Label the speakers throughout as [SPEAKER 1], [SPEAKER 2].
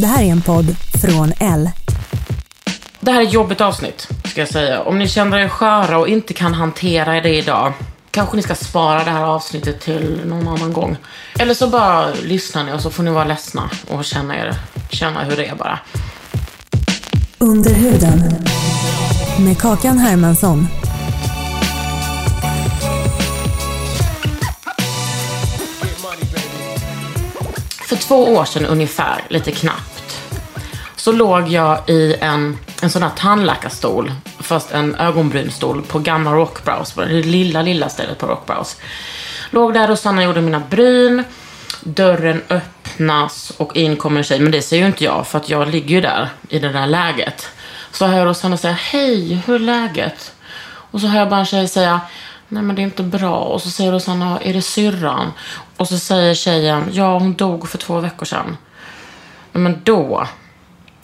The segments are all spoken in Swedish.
[SPEAKER 1] Det här är en podd från L.
[SPEAKER 2] Det här är ett jobbigt avsnitt, ska jag säga. Om ni känner er sköra och inte kan hantera det idag, kanske ni ska spara det här avsnittet till någon annan gång. Eller så bara lyssnar ni och så får ni vara ledsna och känna, er, känna hur det är bara.
[SPEAKER 1] Under huden. Med Kakan Hermansson.
[SPEAKER 2] Två år sedan ungefär, lite knappt, så låg jag i en, en sån här tandläkarstol, fast en ögonbrynstol på gamla Rockbrows, på det lilla, lilla stället på Rockbrows. Låg där och Sanna gjorde mina bryn, dörren öppnas och in kommer en tjej, men det ser ju inte jag för att jag ligger ju där i det där läget. Så hör jag Rosanna säga, hej, hur är läget? Och så hör jag bara en tjej säga, nej men det är inte bra. Och så säger Rosanna, är det syrran? Och så säger tjejen, ja hon dog för två veckor sedan. Men då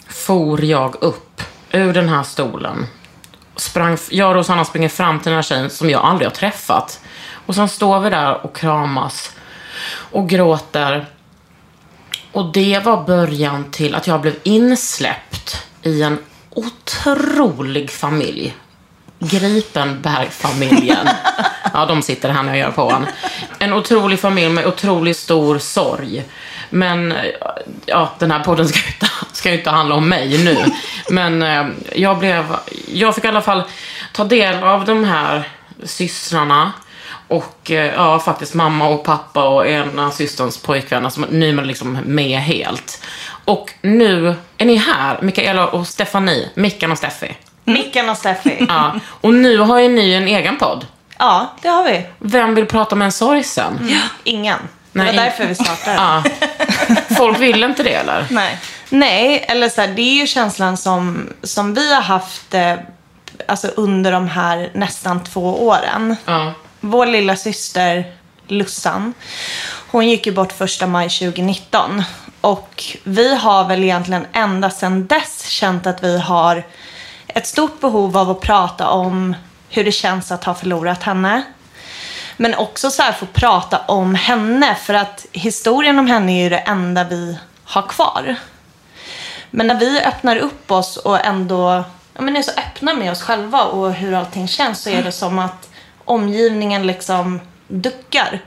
[SPEAKER 2] for jag upp ur den här stolen. Sprang, jag och Rosanna springer fram till den här tjejen som jag aldrig har träffat. Och sen står vi där och kramas och gråter. Och det var början till att jag blev insläppt i en otrolig familj. Gripenberg-familjen. Ja, de sitter här när jag gör på honom. En otrolig familj med otroligt stor sorg. Men, ja, den här podden ska ju inte, ska inte handla om mig nu. Men eh, jag blev, jag fick i alla fall ta del av de här systrarna. Och eh, ja, faktiskt mamma och pappa och ena systerns pojkvän. Alltså, nu är man liksom med helt. Och nu är ni här, Mikaela och Stefanie, Mickan och Steffi.
[SPEAKER 3] Mickan och Steffi.
[SPEAKER 2] Ja, och nu har ju ni en egen podd.
[SPEAKER 3] Ja, det har vi.
[SPEAKER 2] Vem vill prata med en sorgsen?
[SPEAKER 3] Ingen. Det
[SPEAKER 2] Nej,
[SPEAKER 3] var
[SPEAKER 2] in-
[SPEAKER 3] därför vi startade.
[SPEAKER 2] Ja. Folk vill inte det eller?
[SPEAKER 3] Nej. Nej, eller så här, det är ju känslan som, som vi har haft eh, alltså under de här nästan två åren.
[SPEAKER 2] Ja.
[SPEAKER 3] Vår lilla syster Lussan, hon gick ju bort första maj 2019. Och vi har väl egentligen ända sedan dess känt att vi har ett stort behov av att prata om hur det känns att ha förlorat henne. Men också så här få prata om henne för att historien om henne är ju det enda vi har kvar. Men när vi öppnar upp oss och ändå ja, men är så öppna med oss själva och hur allting känns så är det som att omgivningen liksom duckar.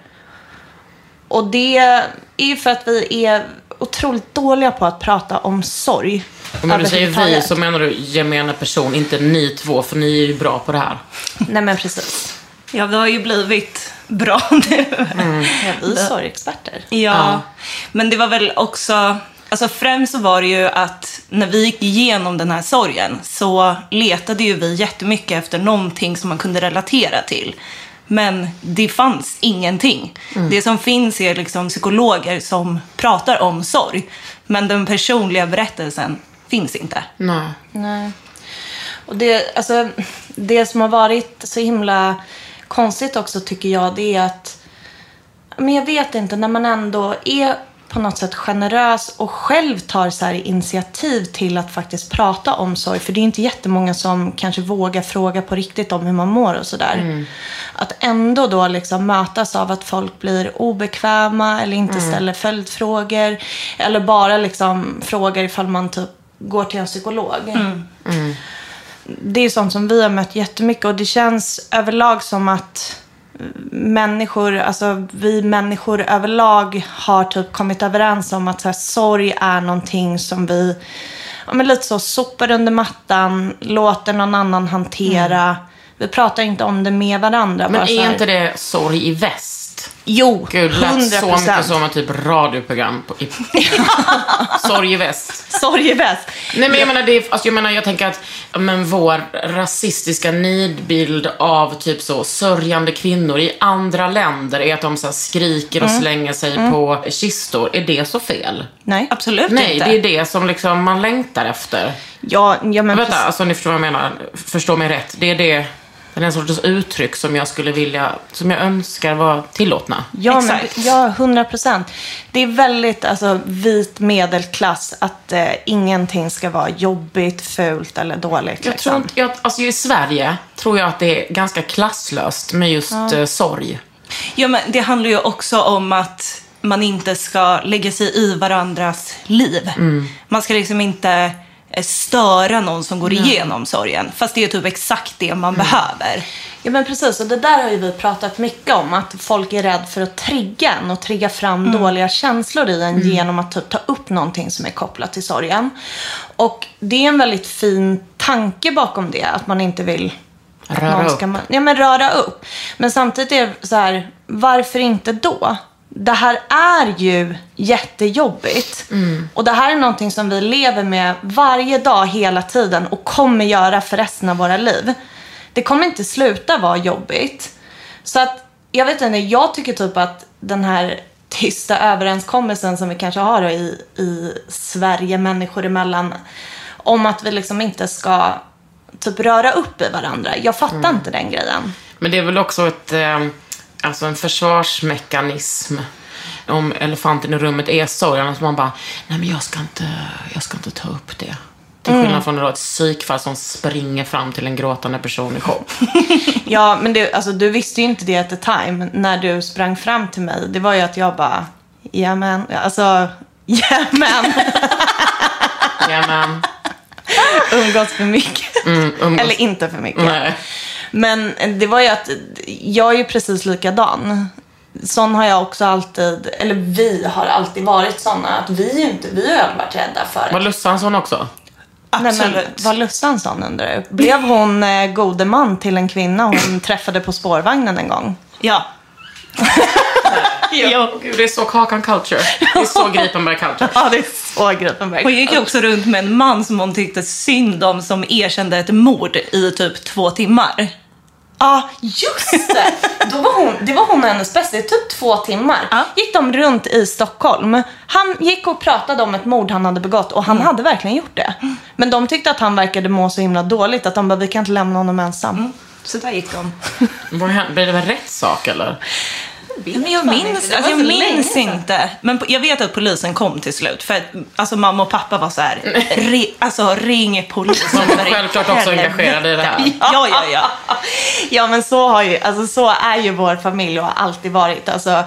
[SPEAKER 3] Och det är ju för att vi är otroligt dåliga på att prata om sorg.
[SPEAKER 2] Och när du säger vi så menar du gemene person, inte ni två, för ni är ju bra på det här.
[SPEAKER 3] Nej men precis.
[SPEAKER 4] Ja, vi har ju blivit bra nu.
[SPEAKER 3] Ja, vi är sorgexperter.
[SPEAKER 4] Ja,
[SPEAKER 2] Ja.
[SPEAKER 4] men det var väl också... Alltså främst så var det ju att när vi gick igenom den här sorgen så letade ju vi jättemycket efter någonting som man kunde relatera till. Men det fanns ingenting. Det som finns är liksom psykologer som pratar om sorg. Men den personliga berättelsen finns inte.
[SPEAKER 2] Nej.
[SPEAKER 3] Nej. Och det, alltså, det som har varit så himla konstigt också tycker jag, det är att men jag vet inte, när man ändå är på något sätt generös och själv tar så här initiativ till att faktiskt prata om sorg. För det är inte jättemånga som kanske vågar fråga på riktigt om hur man mår och sådär. Att ändå då liksom mötas av att folk blir obekväma eller inte ställer följdfrågor. Eller bara liksom frågar ifall man typ går till en psykolog. Det är sånt som vi har mött jättemycket och det känns överlag som att människor, alltså vi människor överlag har typ kommit överens om att så här, sorg är någonting som vi, ja men lite så sopar under mattan, låter någon annan hantera. Vi pratar inte om det med varandra.
[SPEAKER 2] Men är inte det sorg i väst?
[SPEAKER 3] Jo,
[SPEAKER 2] Gud, lät
[SPEAKER 3] 100
[SPEAKER 2] så mycket som ett typ radioprogram. På, i, sorg i väst.
[SPEAKER 3] Sorg.
[SPEAKER 2] Nej men jag menar, det är, alltså jag menar, jag tänker att men vår rasistiska nidbild av typ så sörjande kvinnor i andra länder är att de så här skriker och slänger sig på kistor. Är det så fel?
[SPEAKER 3] Nej.
[SPEAKER 4] Absolut
[SPEAKER 2] Nej,
[SPEAKER 4] inte.
[SPEAKER 2] det är det som liksom man längtar efter.
[SPEAKER 3] Ja, ja men
[SPEAKER 2] Vänta, alltså ni förstår vad jag menar. Förstå mig rätt. Det är det, den sortens uttryck som jag skulle vilja, som jag önskar var tillåtna.
[SPEAKER 3] Ja, men,
[SPEAKER 4] Exakt.
[SPEAKER 3] ja, 100 procent. Det är väldigt alltså, vit medelklass att eh, ingenting ska vara jobbigt, fult eller dåligt.
[SPEAKER 2] Jag
[SPEAKER 3] liksom.
[SPEAKER 2] tror inte, jag, alltså i Sverige tror jag att det är ganska klasslöst med just eh, sorg.
[SPEAKER 4] Ja, men det handlar ju också om att man inte ska lägga sig i varandras liv. Man ska liksom inte störa någon som går igenom sorgen. Fast det är typ exakt det man behöver.
[SPEAKER 3] Ja, men precis. Och det där har ju vi pratat mycket om. Att folk är rädda för att trigga en och trigga fram dåliga känslor i en genom att typ ta upp någonting som är kopplat till sorgen. Och det är en väldigt fin tanke bakom det. Att man inte vill att
[SPEAKER 2] Röra upp.
[SPEAKER 3] man, ja, men röra upp. Men samtidigt är det så här, varför inte då? Det här är ju jättejobbigt. Och det här är någonting som vi lever med varje dag, hela tiden och kommer göra för resten av våra liv. Det kommer inte sluta vara jobbigt. Så att, jag vet inte, jag tycker typ att den här tysta överenskommelsen som vi kanske har i, i Sverige människor emellan om att vi liksom inte ska typ röra upp i varandra. Jag fattar inte den grejen.
[SPEAKER 2] Men det är väl också ett, eh, alltså en försvarsmekanism. Om elefanten i rummet är sorgen, att man bara, nej men jag ska inte, jag ska inte ta upp det. Till skillnad från då ett psykfall som springer fram till en gråtande person i show.
[SPEAKER 3] Ja, men det, alltså, du visste ju inte det at the time när du sprang fram till mig. Det var ju att jag bara, jamen, alltså, jamen,
[SPEAKER 2] Jajamän.
[SPEAKER 3] umgås för mycket.
[SPEAKER 2] Mm, umgås-
[SPEAKER 3] Eller inte för mycket.
[SPEAKER 2] Nej.
[SPEAKER 3] Men det var ju att jag är ju precis likadan. Sån har jag också alltid, eller vi har alltid varit såna att vi inte, vi har ju aldrig varit rädda för.
[SPEAKER 2] Var Lussan sån också?
[SPEAKER 3] Nej, men
[SPEAKER 4] Absolut.
[SPEAKER 3] vad Lussan sån undrar du? Blev hon eh, gode man till en kvinna hon träffade på spårvagnen en gång?
[SPEAKER 4] Ja.
[SPEAKER 2] Ja. Gud, det är så Kakan culture. Det är så Gripenberg culture.
[SPEAKER 3] Ja, det är så Gripenberg.
[SPEAKER 4] Hon gick ju också runt med en man som hon tyckte synd om som erkände ett mord i typ två timmar.
[SPEAKER 3] Ja, just det! Då var hon, det var hon och hennes bästa. I typ två timmar
[SPEAKER 4] Ja.
[SPEAKER 3] gick de runt i Stockholm. Han gick och pratade om ett mord han hade begått och han
[SPEAKER 4] Mm.
[SPEAKER 3] hade verkligen gjort det. Men de tyckte att han verkade må så himla dåligt att de bara, vi kan inte lämna honom ensam.
[SPEAKER 4] Så där gick de.
[SPEAKER 2] Blir det en rättssak eller?
[SPEAKER 4] Men jag minns, alltså,
[SPEAKER 3] var
[SPEAKER 4] jag minns inte. Men jag vet att polisen kom till slut. För att alltså, mamma och pappa var så här, ri, alltså ring polisen.
[SPEAKER 2] Som
[SPEAKER 4] för i
[SPEAKER 2] självklart också
[SPEAKER 4] helvete."
[SPEAKER 2] engagerade i det här.
[SPEAKER 4] Ja, ja, ja.
[SPEAKER 3] Ja, men så, har ju, alltså, så är ju vår familj och har alltid varit. Alltså,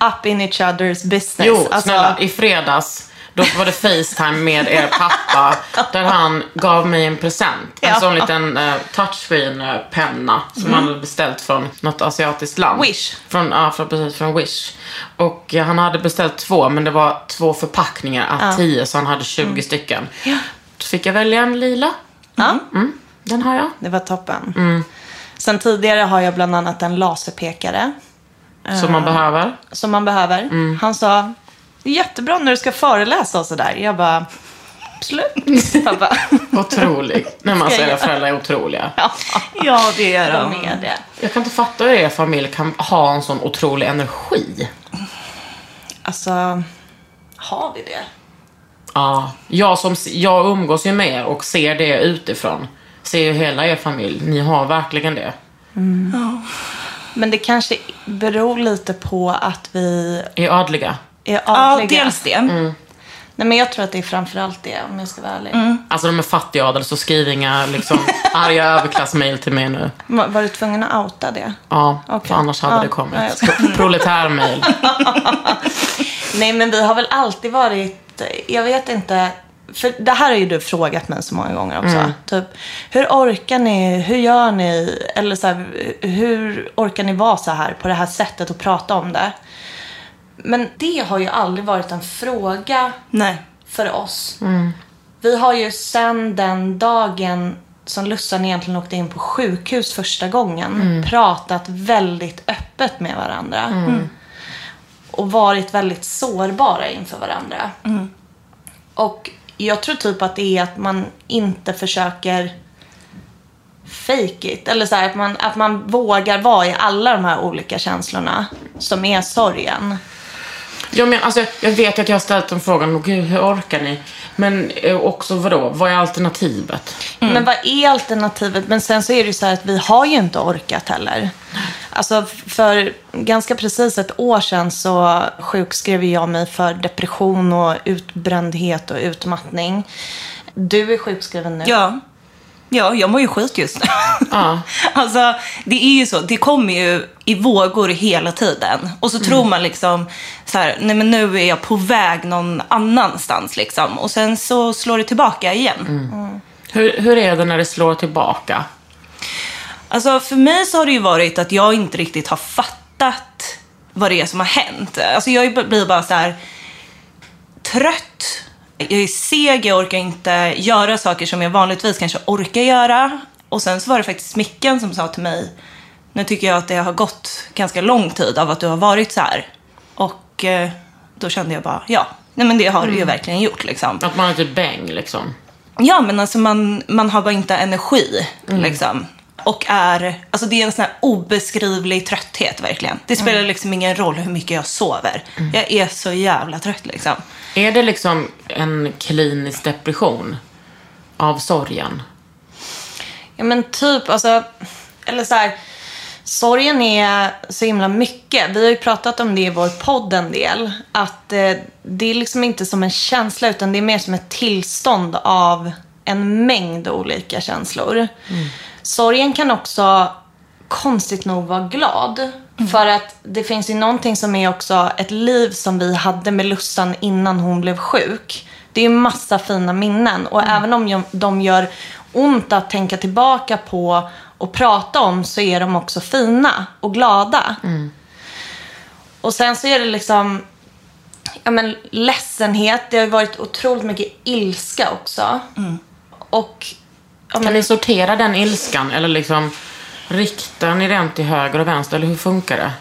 [SPEAKER 3] up in each other's business.
[SPEAKER 2] Jo,
[SPEAKER 3] alltså,
[SPEAKER 2] snälla. I fredags, då var det Facetime med er pappa. där han gav mig en present. En
[SPEAKER 3] Ja.
[SPEAKER 2] sån liten uh, touchscreen-penna. Som han hade beställt från något asiatiskt land.
[SPEAKER 3] Wish.
[SPEAKER 2] Från, ja, från, precis, från Wish. Och eh, han hade beställt två, men det var två förpackningar av tio, så han hade 20 stycken. Då fick jag välja en lila.
[SPEAKER 3] Ja,
[SPEAKER 2] Mm, den har jag.
[SPEAKER 3] det var toppen. Sen tidigare har jag bland annat en laserpekare.
[SPEAKER 2] Som man behöver.
[SPEAKER 3] som man behöver. Han sa, det är jättebra när du ska föreläsa och sådär. Jag bara, absolut. Jag bara,
[SPEAKER 2] Otrolig. När man
[SPEAKER 3] Ska
[SPEAKER 2] säger
[SPEAKER 3] jag-
[SPEAKER 2] att föräldrar är otroliga.
[SPEAKER 3] ja,
[SPEAKER 4] Ja, det är
[SPEAKER 3] de
[SPEAKER 4] de.
[SPEAKER 3] är det.
[SPEAKER 2] Jag kan inte fatta hur er familj kan ha en sån otrolig energi.
[SPEAKER 3] Alltså, har vi det?
[SPEAKER 2] Ja, jag, som, jag umgås ju med er och ser det utifrån. Ser ju hela er familj. Ni har verkligen det.
[SPEAKER 3] Men det kanske beror lite på att vi
[SPEAKER 2] Är adliga.
[SPEAKER 3] Är
[SPEAKER 4] Ja,
[SPEAKER 3] adliga.
[SPEAKER 4] dels det.
[SPEAKER 3] Nej, men jag tror att det är framförallt det, om jag ska vara ärlig.
[SPEAKER 2] Alltså de är fattigadel, så skriv inga liksom, arga överklassmail till mig nu.
[SPEAKER 3] Var, var du tvungen att outa det?
[SPEAKER 2] Ja,
[SPEAKER 3] Okej.
[SPEAKER 2] för annars hade
[SPEAKER 3] Ja,
[SPEAKER 2] det kommit.
[SPEAKER 3] ja, ska-
[SPEAKER 2] Proletärmail.
[SPEAKER 3] Nej, men vi har väl alltid varit, jag vet inte, för det här har ju du frågat mig så många gånger också. Typ, hur orkar ni? Hur gör ni? Eller så här, hur orkar ni vara så här på det här sättet och prata om det? Men det har ju aldrig varit en fråga
[SPEAKER 4] Nej.
[SPEAKER 3] för oss. Vi har ju sen den dagen som Lussan egentligen åkte in på sjukhus första gången pratat väldigt öppet med varandra. Och varit väldigt sårbara inför varandra. Och jag tror typ att det är att man inte försöker fake it. Eller så här, att, man, att man vågar vara i alla de här olika känslorna som är sorgen.
[SPEAKER 2] Jag, men, alltså, jag vet att jag har ställt den frågan, och gud, hur orkar ni? Men eh, också vadå, vad är alternativet?
[SPEAKER 3] Men vad är alternativet? Men sen så är det ju så här att vi har ju inte orkat heller. Alltså för ganska precis ett år sedan så sjukskrev jag mig för depression och utbrändhet och utmattning. Du är sjukskriven nu.
[SPEAKER 4] Ja. Ja, jag mår ju skit just nu.
[SPEAKER 2] Ja.
[SPEAKER 4] Alltså, det är ju så. Det kommer ju i vågor hela tiden. Och så tror man liksom så här, nej men nu är jag på väg någon annanstans liksom. Och sen så slår det tillbaka igen.
[SPEAKER 2] Hur, hur är det när det slår tillbaka?
[SPEAKER 4] Alltså för mig så har det ju varit att jag inte riktigt har fattat vad det är som har hänt. Alltså jag blir bara så här trött. Jag är seg, jag orkar inte göra saker som jag vanligtvis kanske orkar göra. Och sen så var det faktiskt Mickan som sa till mig, nu tycker jag att det har gått ganska lång tid av att du har varit så här. Och eh, då kände jag bara, ja, nej men det har du ju verkligen gjort liksom.
[SPEAKER 2] Att man är typ bäng liksom?
[SPEAKER 4] Ja, men alltså man, man har bara inte energi. Liksom. Och är, alltså det är en sån här obeskrivlig trötthet verkligen. Det spelar liksom ingen roll hur mycket jag sover. Jag är så jävla trött liksom.
[SPEAKER 2] Är det liksom en klinisk depression av sorgen?
[SPEAKER 3] Ja men typ, alltså, eller så här, sorgen är så himla mycket. Vi har ju pratat om det i vår podd en del. Att eh, det är liksom inte som en känsla utan det är mer som ett tillstånd av en mängd olika känslor. Sorgen kan också konstigt nog vara glad. För att det finns ju någonting som är också ett liv som vi hade med Lussan innan hon blev sjuk. Det är ju massa fina minnen och även om de gör ont att tänka tillbaka på och prata om så är de också fina och glada. Och sen så är det liksom ja, men, ledsenhet. Det har ju varit otroligt mycket ilska också. Och ja,
[SPEAKER 2] Kan
[SPEAKER 3] men,
[SPEAKER 2] ni sortera den ilskan eller liksom riktar ni den till höger och vänster eller hur funkar det?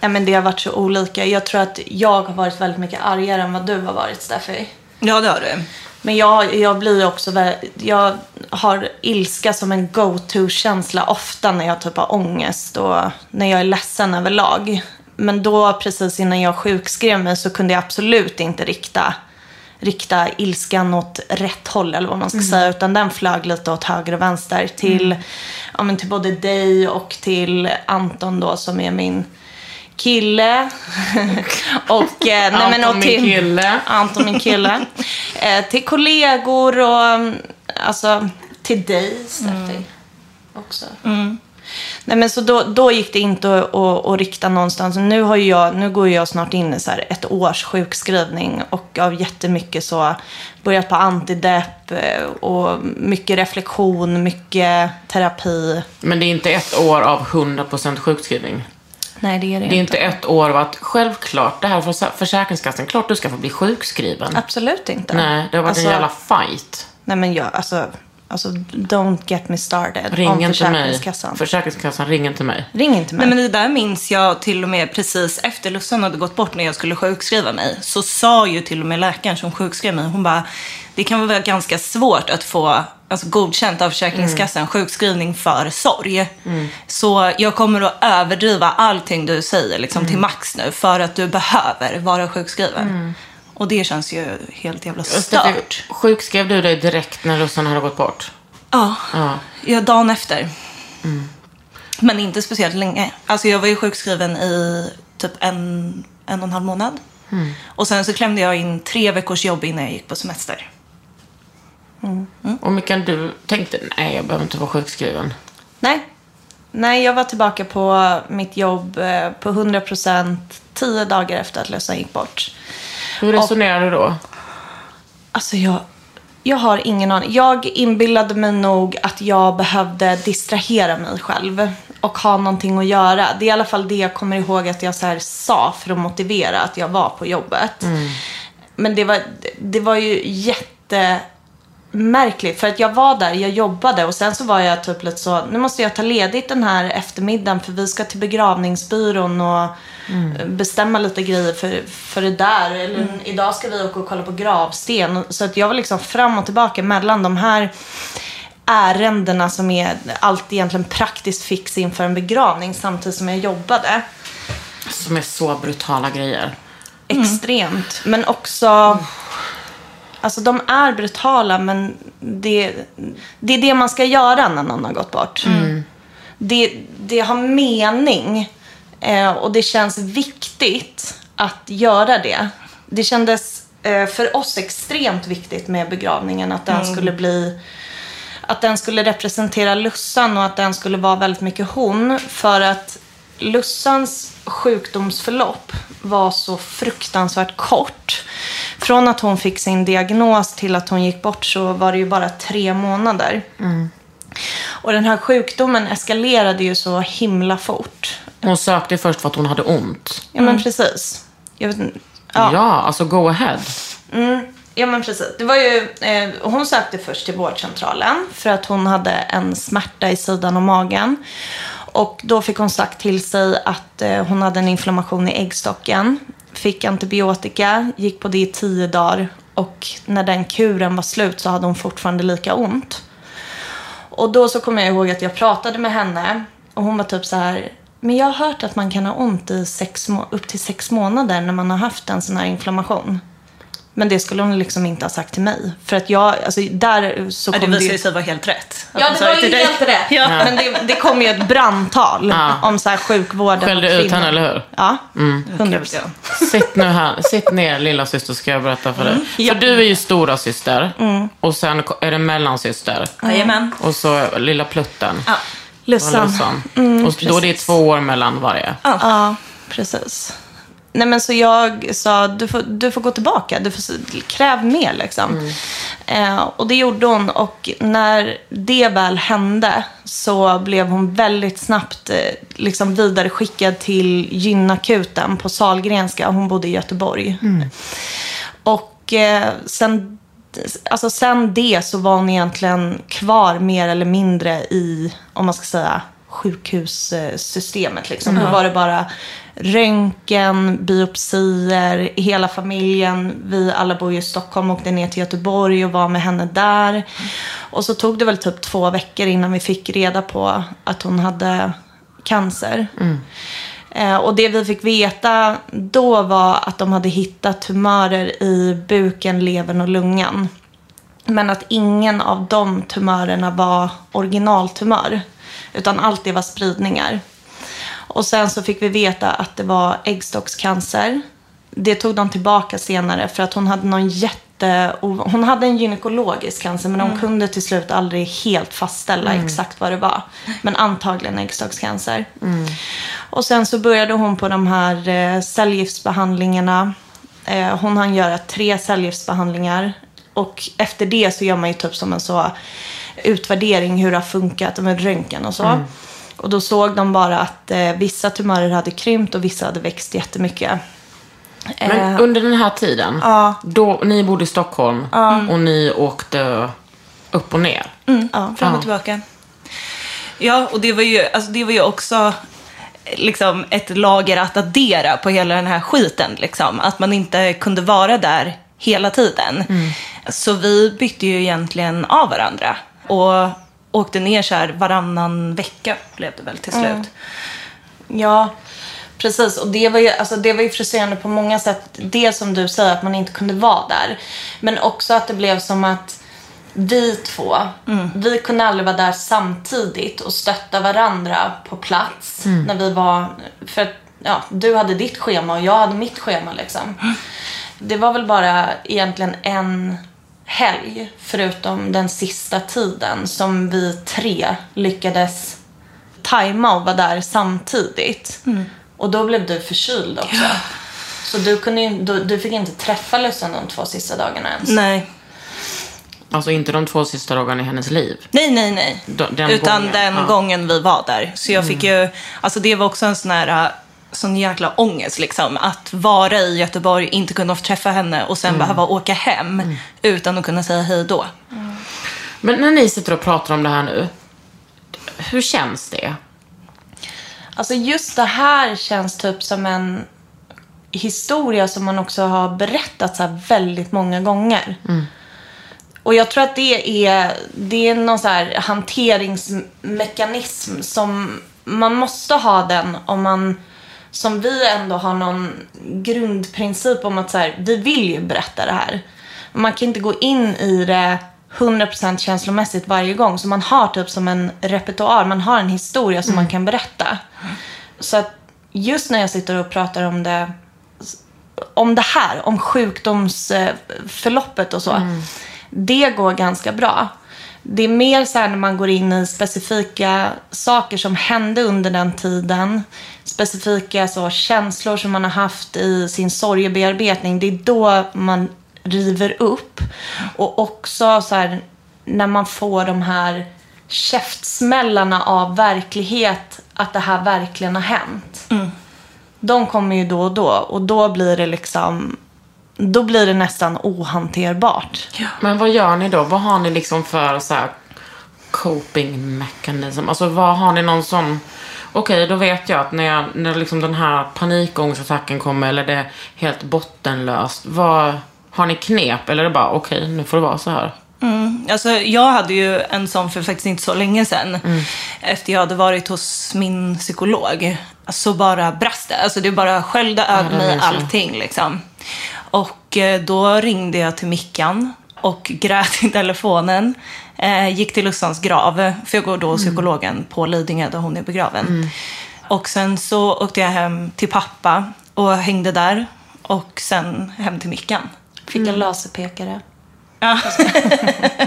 [SPEAKER 3] ja, men det har varit så olika. Jag tror att jag har varit väldigt mycket argare än vad du har varit, Steffi.
[SPEAKER 4] Ja, det har du.
[SPEAKER 3] Men jag, jag blir också vä- Jag har ilska som en go-to-känsla ofta när jag typ har ångest och när jag är ledsen överlag. Men då, precis innan jag sjukskrev mig, så kunde jag absolut inte rikta, rikta ilskan åt rätt håll, eller vad man ska säga. Utan den flög lite åt höger och vänster till, ja, men till både dig och till Anton då, som är min kille. och, eh, nej, men,
[SPEAKER 2] Anton,
[SPEAKER 3] och
[SPEAKER 2] min
[SPEAKER 3] till,
[SPEAKER 2] kille.
[SPEAKER 3] Anton, min kille. eh, till kollegor och mm, alltså till dig, Steffi. Också. Nej, men så då, då gick det inte att, att, att rikta någonstans. Nu, har jag, nu går jag snart in i så ett års sjukskrivning och av jättemycket så börjat på antidepp eh, och mycket reflektion, mycket terapi.
[SPEAKER 2] Men det är inte ett år av 100% sjukskrivning.
[SPEAKER 3] Nej, det är det,
[SPEAKER 2] Det är inte ett år av att självklart, det här för Försäkringskassan, klart du ska få bli sjukskriven.
[SPEAKER 3] Absolut inte.
[SPEAKER 2] Nej, det har varit
[SPEAKER 3] Alltså-
[SPEAKER 2] en jävla fight.
[SPEAKER 3] Nej, men jag, alltså, alltså, don't get me started
[SPEAKER 2] Ring
[SPEAKER 3] om
[SPEAKER 2] inte mig.
[SPEAKER 3] Försäkringskassan.
[SPEAKER 2] Ring inte mig.
[SPEAKER 3] Ring inte mig.
[SPEAKER 4] Nej, men det där minns jag till och med precis efter Lussan hade gått bort när jag skulle sjukskriva mig. Så sa ju till och med läkaren som sjukskrev mig, hon bara, det kan vara ganska svårt att få alltså, godkänt av Försäkringskassan sjukskrivning för sorg. Så jag kommer att överdriva allting du säger liksom, till max nu för att du behöver vara sjukskriven. Och det känns ju helt jävla stört.
[SPEAKER 2] Sjukskrev du dig direkt när Lussan hade gått bort?
[SPEAKER 4] Ja,
[SPEAKER 2] Ja.
[SPEAKER 4] ja dagen efter. Men inte speciellt länge. Alltså jag var ju sjukskriven i typ en, en och en halv månad. Och sen så klämde jag in tre veckors jobb innan jag gick på semester.
[SPEAKER 2] Och Mikael, du tänkte, nej jag behöver inte vara sjukskriven.
[SPEAKER 3] Nej. Nej, jag var tillbaka på mitt jobb eh, på 100% tio dagar efter att Lussan gick bort.
[SPEAKER 2] Hur resonerar du då?
[SPEAKER 3] Alltså jag, jag har ingen aning. Jag inbillade mig nog att jag behövde distrahera mig själv och ha någonting att göra. Det är i alla fall det jag kommer ihåg att jag så här sa för att motivera att jag var på jobbet. Men det var, det var ju jättemärkligt. För att jag var där, jag jobbade och sen så var jag typ lite så, nu måste jag ta ledigt den här eftermiddagen för vi ska till begravningsbyrån och bestämma lite grejer för, för det där. Eller idag ska vi åka och kolla på gravsten. Så att jag var liksom fram och tillbaka mellan de här ärendena som är allt egentligen praktiskt fix inför en begravning samtidigt som jag jobbade.
[SPEAKER 2] Som är så brutala grejer.
[SPEAKER 3] Extremt. Men också... Alltså de är brutala men det, det är det man ska göra när någon har gått bort. Det, det har mening eh, och det känns viktigt att göra det. Det kändes eh, för oss extremt viktigt med begravningen att den skulle bli att den skulle representera Lussan och att den skulle vara väldigt mycket hon. För att Lussans sjukdomsförlopp var så fruktansvärt kort. Från att hon fick sin diagnos till att hon gick bort så var det ju bara tre månader. Och den här sjukdomen eskalerade ju så himla fort.
[SPEAKER 2] Hon sökte först för att hon hade ont.
[SPEAKER 3] Ja men precis. Jag vet,
[SPEAKER 2] Ja,
[SPEAKER 3] ja.
[SPEAKER 2] alltså go ahead.
[SPEAKER 3] Ja men precis. Det var ju, eh, hon sökte först till vårdcentralen för att hon hade en smärta i sidan av magen. Och då fick hon sagt till sig att eh, hon hade en inflammation i äggstocken. Fick antibiotika, gick på det i tio dagar och när den kuren var slut så hade hon fortfarande lika ont. Och då så kommer jag ihåg att jag pratade med henne och hon var typ så här. Men jag har hört att man kan ha ont i sex upp till sex månader när man har haft en sån här inflammation. Men det skulle hon liksom inte ha sagt till mig. För att jag, alltså där så
[SPEAKER 4] Ja,
[SPEAKER 3] kom
[SPEAKER 4] det
[SPEAKER 3] det
[SPEAKER 4] visade
[SPEAKER 3] ju...
[SPEAKER 4] sig vara helt rätt.
[SPEAKER 3] Ja, det var ju helt rätt.
[SPEAKER 4] Ja.
[SPEAKER 3] Men det, det kom ju ett brandtal
[SPEAKER 2] Ja.
[SPEAKER 3] om så här sjukvården
[SPEAKER 2] Skällde
[SPEAKER 3] och
[SPEAKER 2] ut henne, eller hur?
[SPEAKER 3] Ja,
[SPEAKER 4] Gud,
[SPEAKER 3] 100%.
[SPEAKER 4] ja.
[SPEAKER 2] Sitt nu här. Sitt ner lilla syster ska jag berätta för dig.
[SPEAKER 3] Ja.
[SPEAKER 2] För du är ju stora syster och sen är det mellansyster.
[SPEAKER 4] Jajamän.
[SPEAKER 2] Och så lilla plutten.
[SPEAKER 4] Ja.
[SPEAKER 2] Och
[SPEAKER 3] Lussan.
[SPEAKER 2] Lussan. och då är det två år mellan varje.
[SPEAKER 3] Ja, precis. Nej men så jag sa, du får, du får gå tillbaka. Du får kräv mer liksom. Eh, och det gjorde hon. Och när det väl hände så blev hon väldigt snabbt eh, liksom vidareskickad till gynakuten på Salgrenska. Hon bodde i Göteborg. Och eh, sen, alltså sen det så var hon egentligen kvar mer eller mindre i, om man ska säga, sjukhussystemet. Liksom. Då var det bara röntgen, biopsier, hela familjen. Vi alla bor ju i Stockholm, åkte ner till Göteborg och var med henne där. Och så tog det väl typ två veckor innan vi fick reda på att hon hade cancer. Eh, Eh, och det vi fick veta då var att de hade hittat tumörer i buken, levern och lungan. Men att ingen av de tumörerna var originaltumör. Utan allt det var spridningar. Och sen så fick vi veta att det var äggstockscancer. Det tog de tillbaka senare för att hon hade någon jätte... Hon hade en gynekologisk cancer men de kunde till slut aldrig helt fastställa exakt vad det var. Men antagligen äggstockscancer. Och sen så började hon på de här eh, cellgiftsbehandlingarna. Eh, hon hann göra tre cellgiftsbehandlingar. Och efter det så gör man ju typ som en så utvärdering hur det har funkat med röntgen och så. Och då såg de bara att eh, vissa tumörer hade krympt och vissa hade växt jättemycket.
[SPEAKER 2] Men under den här tiden,
[SPEAKER 3] Ja.
[SPEAKER 2] då, ni bodde i Stockholm och ni åkte upp och ner.
[SPEAKER 3] ja.
[SPEAKER 4] Fram och tillbaka. Ja, och det var ju, alltså, det var ju också liksom, ett lager att addera på hela den här skiten. Liksom. Att man inte kunde vara där hela tiden. Så vi bytte ju egentligen av varandra. Och åkte ner så här varannan vecka blev det väl till slut.
[SPEAKER 3] Ja, precis. Och det var, ju, alltså, det var ju frustrerande på många sätt. Det som du säger, att man inte kunde vara där. Men också att det blev som att vi två, vi kunde aldrig vara där samtidigt och stötta varandra på plats. När vi var, för att, ja, du hade ditt schema och jag hade mitt schema liksom. Det var väl bara egentligen en helg, förutom den sista tiden, som vi tre lyckades tajma och vara där samtidigt. Och då blev du förkyld också. Så du, kunde ju, du, du fick inte träffa Lussan de två sista dagarna ens.
[SPEAKER 4] Nej.
[SPEAKER 2] Alltså inte de två sista dagarna i hennes liv.
[SPEAKER 4] Nej, nej, nej.
[SPEAKER 2] D- den
[SPEAKER 4] Utan
[SPEAKER 2] gången,
[SPEAKER 4] den
[SPEAKER 2] ja.
[SPEAKER 4] gången vi var där. Så jag fick ju, alltså det var också en sån här, äh, sån jäkla ångest liksom. Att vara i Göteborg, inte kunna träffa henne och sen behöva åka hem utan att kunna säga hej då.
[SPEAKER 2] Men när ni sitter och pratar om det här nu, hur känns det?
[SPEAKER 3] Alltså just det här känns typ som en historia som man också har berättat så väldigt många gånger. Och jag tror att det är, det är någon så här hanteringsmekanism som man måste ha den om man, som vi ändå har någon grundprincip om att så här, vi vill ju berätta det här. Man kan inte gå in i det 100% känslomässigt varje gång. Så man har typ som en repertoar, man har en historia som man kan berätta. Så att just när jag sitter och pratar om det, om det här, om sjukdomsförloppet och så. Det går ganska bra. Det är mer så här när man går in i specifika saker som hände under den tiden. Specifika så, känslor som man har haft i sin sorgebearbetning. Det är då man river upp. Och också så här, när man får de här käftsmällarna av verklighet. Att det här verkligen har hänt. De kommer ju då och då. Och då blir det liksom... Då blir det nästan ohanterbart.
[SPEAKER 2] Men vad gör ni då? Vad har ni liksom för så här coping mechanism? Alltså vad har ni någon sån... Okej, då vet jag att när, jag, när liksom den här panikångestattacken kommer eller det är helt bottenlöst. Vad, har ni knep eller är det bara okej, nu får det vara så här?
[SPEAKER 4] Alltså, jag hade ju en sån för faktiskt inte så länge sedan. Efter jag hade varit hos min psykolog. Så bara brast det. Alltså det bara sköljde över
[SPEAKER 2] det
[SPEAKER 4] mig allting liksom. Och eh, då ringde jag till Mickan och grät i telefonen. Eh, gick till Lussans grav, för jag går då hos psykologen på Lidingö där hon är begraven. Och sen så åkte jag hem till pappa och hängde där. Och sen hem till Mickan.
[SPEAKER 3] Fick en laserpekare.
[SPEAKER 4] Ja,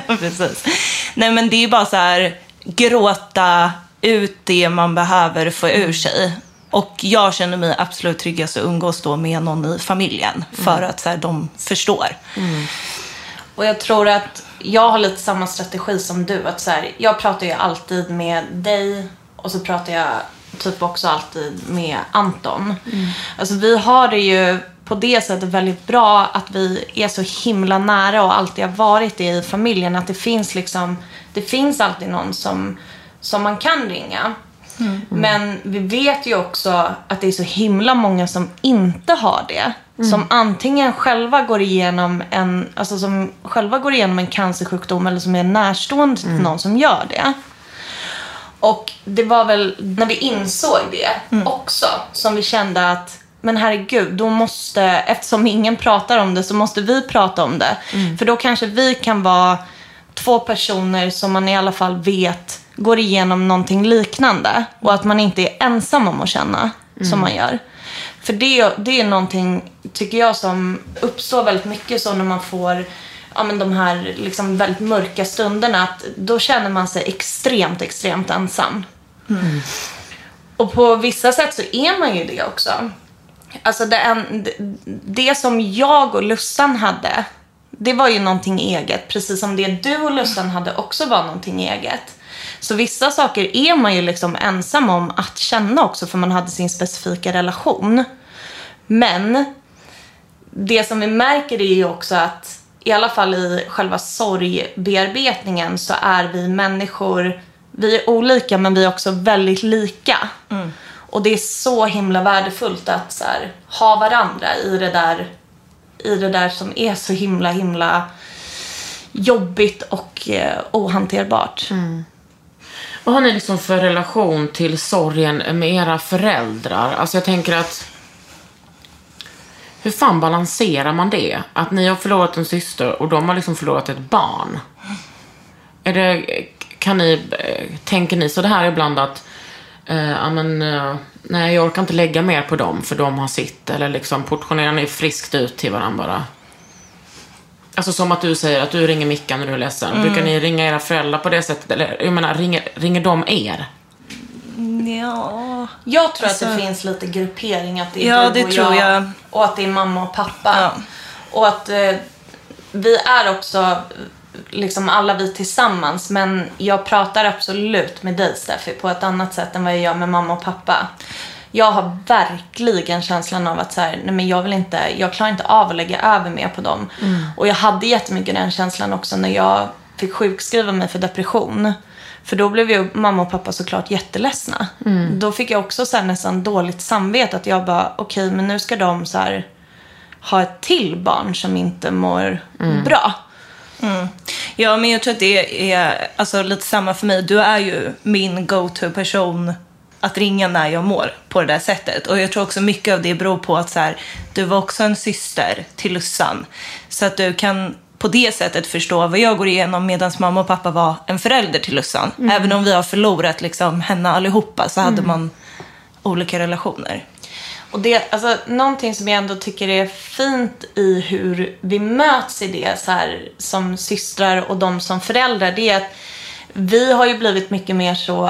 [SPEAKER 4] precis. Nej, men det är bara så här, gråta ut det man behöver få ur sig. Och jag känner mig absolut tryggast att umgås då med någon i familjen. För att så här, de förstår.
[SPEAKER 3] Och jag tror att jag har lite samma strategi som du. Att så här, jag pratar ju alltid med dig och så pratar jag typ också alltid med Anton. Alltså vi har det ju på det sättet väldigt bra att vi är så himla nära och alltid har varit det i familjen. Att det finns liksom, det finns alltid någon som, som man kan ringa. Men vi vet ju också att det är så himla många som inte har det. Som antingen själva går igenom en, alltså som själva går igenom en cancersjukdom eller som är närstående till någon som gör det. Och det var väl när vi insåg det också som vi kände att men herregud, då måste, eftersom ingen pratar om det så måste vi prata om det. För då kanske vi kan vara två personer som man i alla fall vet går igenom någonting liknande. Och att man inte är ensam om att känna som man gör. För det, det är någonting, tycker jag, som uppstår väldigt mycket så när man får ja, men de här liksom väldigt mörka stunderna. Att då känner man sig extremt, extremt ensam. Och på vissa sätt så är man ju det också. Alltså det, en, det, som jag och Lussan hade, det var ju någonting eget. Precis som det du och Lussan hade också var någonting eget. Så vissa saker är man ju liksom ensam om att känna också för man hade sin specifika relation. Men det som vi märker är ju också att i alla fall i själva sorgbearbetningen så är vi människor, vi är olika men vi är också väldigt lika. Mm. Och det är så himla värdefullt att så här, ha varandra i det där i det där som är så himla himla jobbigt och eh, ohanterbart. Mm.
[SPEAKER 2] Vad har ni liksom för relation till sorgen med era föräldrar? Alltså jag tänker att hur fan balanserar man det? Att ni har förlorat en syster och de har liksom förlorat ett barn. Är det, kan ni, eh, tänker ni så det här ibland att ja, men, eh, nej jag orkar inte lägga mer på dem för de har sitt eller liksom portionerar ni friskt ut till varandra bara? Alltså som att du säger att du ringer Mickan när du är ledsen. Brukar ni ringa era föräldrar på det sättet? Eller jag menar, ringer, ringer de er?
[SPEAKER 4] Ja.
[SPEAKER 3] Jag tror att det
[SPEAKER 4] Alltså-
[SPEAKER 3] finns lite gruppering. Att det är
[SPEAKER 4] Ja,
[SPEAKER 3] du
[SPEAKER 4] det
[SPEAKER 3] och
[SPEAKER 4] tror jag.
[SPEAKER 3] Och att det är mamma och pappa.
[SPEAKER 4] Ja.
[SPEAKER 3] Och att eh, vi är också liksom alla vi tillsammans. Men jag pratar absolut med dig Steffi på ett annat sätt än vad jag gör med mamma och pappa. Jag har verkligen känslan av att så här, nej men jag vill inte, jag klarar inte av att lägga över mer på dem. Och jag hade jättemycket den känslan också när jag fick sjukskriva mig för depression. För då blev ju mamma och pappa såklart jätteledsna. Då fick jag också så nästan dåligt samvete att jag bara, okej men nu ska de så här ha ett till barn som inte mår bra.
[SPEAKER 4] Ja, men jag tror att det är alltså, lite samma för mig. Du är ju min go-to-person att ringa när jag mår på det där sättet. Och jag tror också mycket av det beror på att så här, du var också en syster till Lussan. Så att du kan på det sättet förstå vad jag går igenom medan mamma och pappa var en förälder till Lussan. Även om vi har förlorat liksom, henne allihopa så hade man olika relationer.
[SPEAKER 3] Och det, alltså, någonting som jag ändå tycker är fint i hur vi möts i det så här, som systrar och de som föräldrar, det är att vi har ju blivit mycket mer så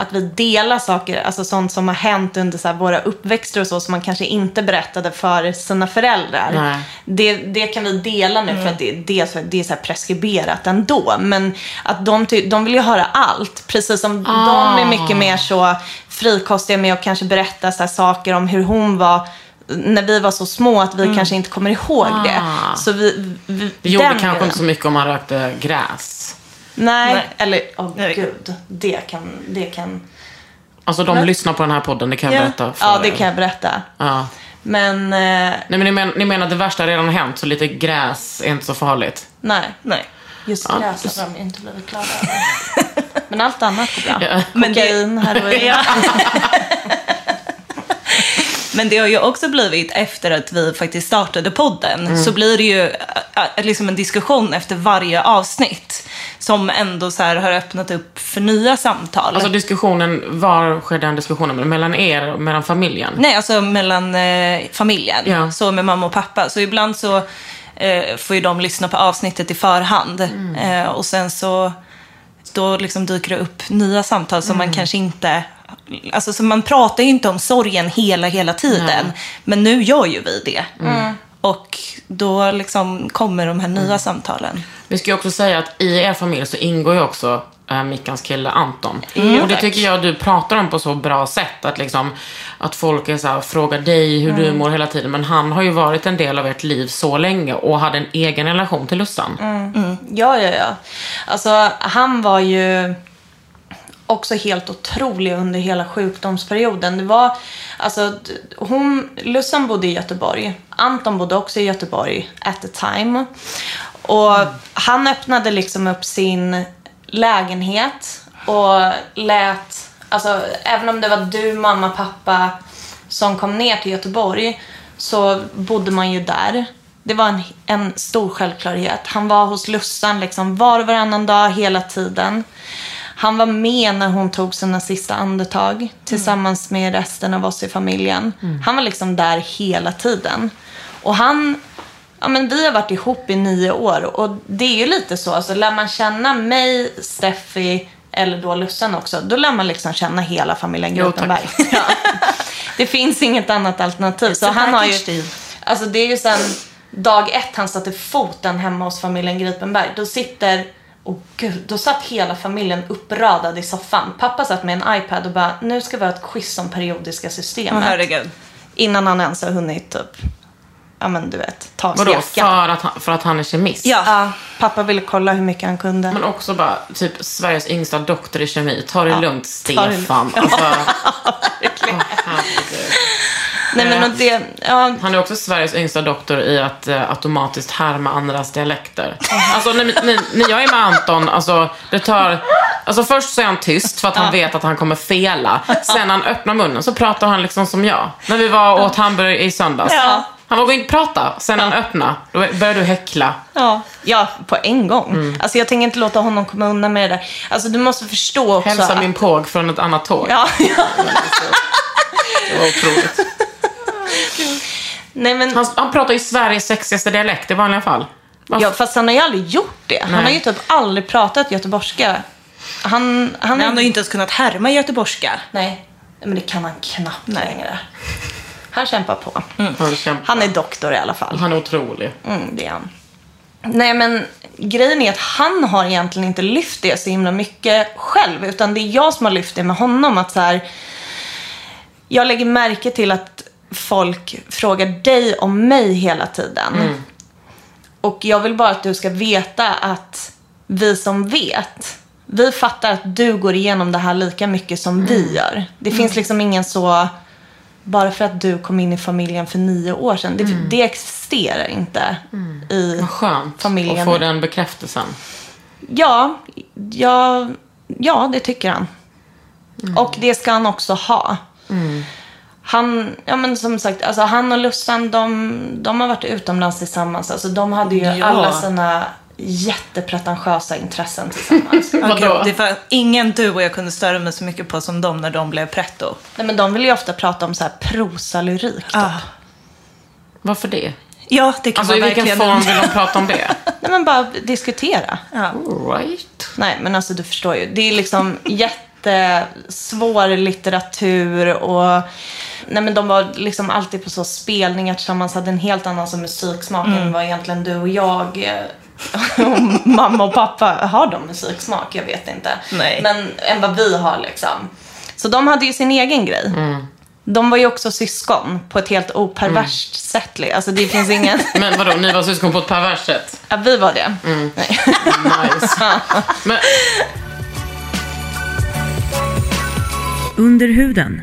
[SPEAKER 3] att vi delar saker, alltså sånt som har hänt under så våra uppväxter och så, som man kanske inte berättade för sina föräldrar.
[SPEAKER 2] Nej.
[SPEAKER 3] Det, det kan vi dela nu för att det, det är, så, det är så preskriberat ändå. Men att de, de vill ju höra allt. Precis som de är mycket mer så frikostiga med att kanske berätta så här saker om hur hon var när vi var så små att vi kanske inte kommer ihåg det. Så vi, vi,
[SPEAKER 2] Det gjorde kanske
[SPEAKER 3] grejen.
[SPEAKER 2] inte så mycket om man rökte gräs.
[SPEAKER 3] Nej,
[SPEAKER 4] Nej.
[SPEAKER 3] eller åh
[SPEAKER 4] Nej.
[SPEAKER 3] gud. Det kan, det kan...
[SPEAKER 2] Alltså de lyssnar på den här podden, det kan jag
[SPEAKER 4] Ja.
[SPEAKER 2] berätta för
[SPEAKER 3] Ja, det
[SPEAKER 2] er.
[SPEAKER 3] kan jag berätta.
[SPEAKER 2] Ja.
[SPEAKER 3] Men, eh,
[SPEAKER 2] Nej men ni, men, ni menar att det värsta har redan hänt, så lite gräs är inte så farligt?
[SPEAKER 3] nej.
[SPEAKER 4] Nej.
[SPEAKER 3] Just
[SPEAKER 2] Ja,
[SPEAKER 3] gräset har de inte blivit klara över. Men allt annat går bra.
[SPEAKER 2] Ja.
[SPEAKER 4] Men det-
[SPEAKER 3] Kokain, heroin.
[SPEAKER 4] Ja. Men det har ju också blivit, efter att vi faktiskt startade podden, så blir det ju äh, liksom en diskussion efter varje avsnitt. Som ändå så här har öppnat upp för nya samtal.
[SPEAKER 2] Alltså diskussionen, var sker den diskussionen? Mellan er och mellan familjen?
[SPEAKER 4] Nej, alltså mellan eh, familjen.
[SPEAKER 2] Ja.
[SPEAKER 4] Så med mamma och pappa. Så ibland så eh, får ju de lyssna på avsnittet i förhand. Eh, och sen så då liksom dyker det upp nya samtal som man kanske inte... Alltså så man pratar ju inte om sorgen hela, hela tiden. Men nu gör ju vi det. Och då liksom kommer de här nya samtalen.
[SPEAKER 2] Vi ska ju också säga att i er familj så ingår ju också äh, Mickans kille Anton.
[SPEAKER 4] Mm,
[SPEAKER 2] och det tycker jag du pratar om på så bra sätt. Att, liksom, att folk är så här, frågar dig hur
[SPEAKER 4] Mm.
[SPEAKER 2] du mår hela tiden. Men han har ju varit en del av ert liv så länge och hade en egen relation till Lussan.
[SPEAKER 4] Mm.
[SPEAKER 3] Ja, ja, ja. Alltså, han var ju också helt otrolig under hela sjukdomsperioden. Det var, alltså, hon, Lussan bodde i Göteborg. Anton bodde också i Göteborg at the time. Och han öppnade liksom upp sin lägenhet och lät, alltså även om det var du, mamma, pappa som kom ner till Göteborg så bodde man ju där. Det var en, en stor självklarhet. Han var hos Lussan liksom var och varannan dag hela tiden. Han var med när hon tog sina sista andetag tillsammans med resten av oss i familjen. Han var liksom där hela tiden. Och han, ja men vi har varit ihop i nio år och det är ju lite så, alltså lär man känna mig, Steffi eller då Lussan också, då lär man liksom känna hela familjen. Grotenberg. Ja. Det finns inget annat alternativ. Så han har ju, alltså det är ju sen dag ett han satte foten hemma hos familjen Gripenberg. Då sitter, oh gud, då satt hela familjen uppradad i soffan. Pappa satt med en iPad och bara, nu ska vi ha ett quiz om periodiska systemet.
[SPEAKER 4] herregud.
[SPEAKER 3] Innan han ens har hunnit typ, ja men du vet, ta av sig
[SPEAKER 2] Vadå?
[SPEAKER 3] jackan.
[SPEAKER 2] För att, han, för att han är kemist?
[SPEAKER 4] Ja.
[SPEAKER 3] Ja, pappa ville kolla hur mycket han kunde.
[SPEAKER 2] Men också bara, typ Sveriges yngsta doktor i kemi. Ta det lugnt,
[SPEAKER 3] ta det
[SPEAKER 2] Stefan. Alltså.
[SPEAKER 3] Nej men det, ja,
[SPEAKER 2] Han är också Sveriges yngsta doktor i att eh, automatiskt härma andras dialekter. Alltså när, när, när jag är med Anton, alltså det tar... Alltså först så är han tyst för att han vet att han kommer fela. Sen när han öppnar munnen så pratar han liksom som jag. När vi var åt hamburgare i söndags.
[SPEAKER 3] Ja.
[SPEAKER 2] Han vågade inte prata. Sen när han öppnade, då började du häckla.
[SPEAKER 3] ja, ja, på en gång.
[SPEAKER 2] Mm.
[SPEAKER 3] Alltså jag tänker inte låta honom komma undan med det där. Alltså du måste förstå också
[SPEAKER 2] Hälsa
[SPEAKER 3] att-
[SPEAKER 2] min påg från ett annat tåg.
[SPEAKER 3] Ja, ja.
[SPEAKER 2] Det var otroligt.
[SPEAKER 3] Nej men,
[SPEAKER 2] Han, han pratar ju Sveriges sexigaste dialekt i vanliga fall. Varför?
[SPEAKER 3] ja, fast han har ju aldrig gjort det. Han
[SPEAKER 2] Nej.
[SPEAKER 3] har ju typ aldrig pratat göteborgska. Han, han,
[SPEAKER 4] Men
[SPEAKER 3] är...
[SPEAKER 4] han har ju inte ens kunnat härma göteborgska.
[SPEAKER 3] Nej, men det kan han knappt längre. Han kämpar på.
[SPEAKER 2] Han, kämpar.
[SPEAKER 3] Han är doktor i alla fall.
[SPEAKER 2] han är otrolig.
[SPEAKER 3] Mm, det är han. Nej men grejen är att han har egentligen inte lyft det så himla mycket själv. Utan det är jag som har lyft det med honom. Att så här, jag lägger märke till att folk frågar dig om mig hela tiden. Och jag vill bara att du ska veta att vi som vet, vi fattar att du går igenom det här lika mycket som vi gör. Det finns liksom ingen så, bara för att du kom in i familjen för nio år sedan. Det, det existerar inte i
[SPEAKER 2] Vad skönt
[SPEAKER 3] familjen.
[SPEAKER 2] att få den bekräftelsen.
[SPEAKER 3] Ja, ja, ja, det tycker han. Och det ska han också ha. Han, ja men som sagt, alltså han och Lussan, de, de har varit utomlands tillsammans. Alltså de hade ju
[SPEAKER 4] Ja.
[SPEAKER 3] alla sina jättepretentiösa intressen tillsammans.
[SPEAKER 4] Ja, gud, det var ingen du och jag kunde störa mig så mycket på som de när de blev pretto.
[SPEAKER 3] Nej men de vill ju ofta prata om så här prosalyrik. typ.
[SPEAKER 4] Ah.
[SPEAKER 2] Varför det?
[SPEAKER 4] Ja, det kan
[SPEAKER 2] Alltså i
[SPEAKER 4] man
[SPEAKER 2] vilken
[SPEAKER 4] verkligen.
[SPEAKER 2] form vill de prata om det?
[SPEAKER 3] Nej men bara diskutera.
[SPEAKER 2] All right.
[SPEAKER 3] Nej, men alltså du förstår ju. Det är liksom jättesvår litteratur och nej, men de var liksom alltid på så spelningar tillsammans, hade en helt annan så musiksmak än vad egentligen du och jag och mamma och pappa, har de musiksmak? Jag vet inte.
[SPEAKER 4] Nej.
[SPEAKER 3] Men än vad vi har liksom. Så de hade ju sin egen grej. De var ju också syskon på ett helt operverst sätt. li- Alltså det finns ingen...
[SPEAKER 2] Men vadå, ni var syskon på ett perverst sätt?
[SPEAKER 3] ja, vi var det. Nej.
[SPEAKER 2] Nice. Men,
[SPEAKER 1] Under huden.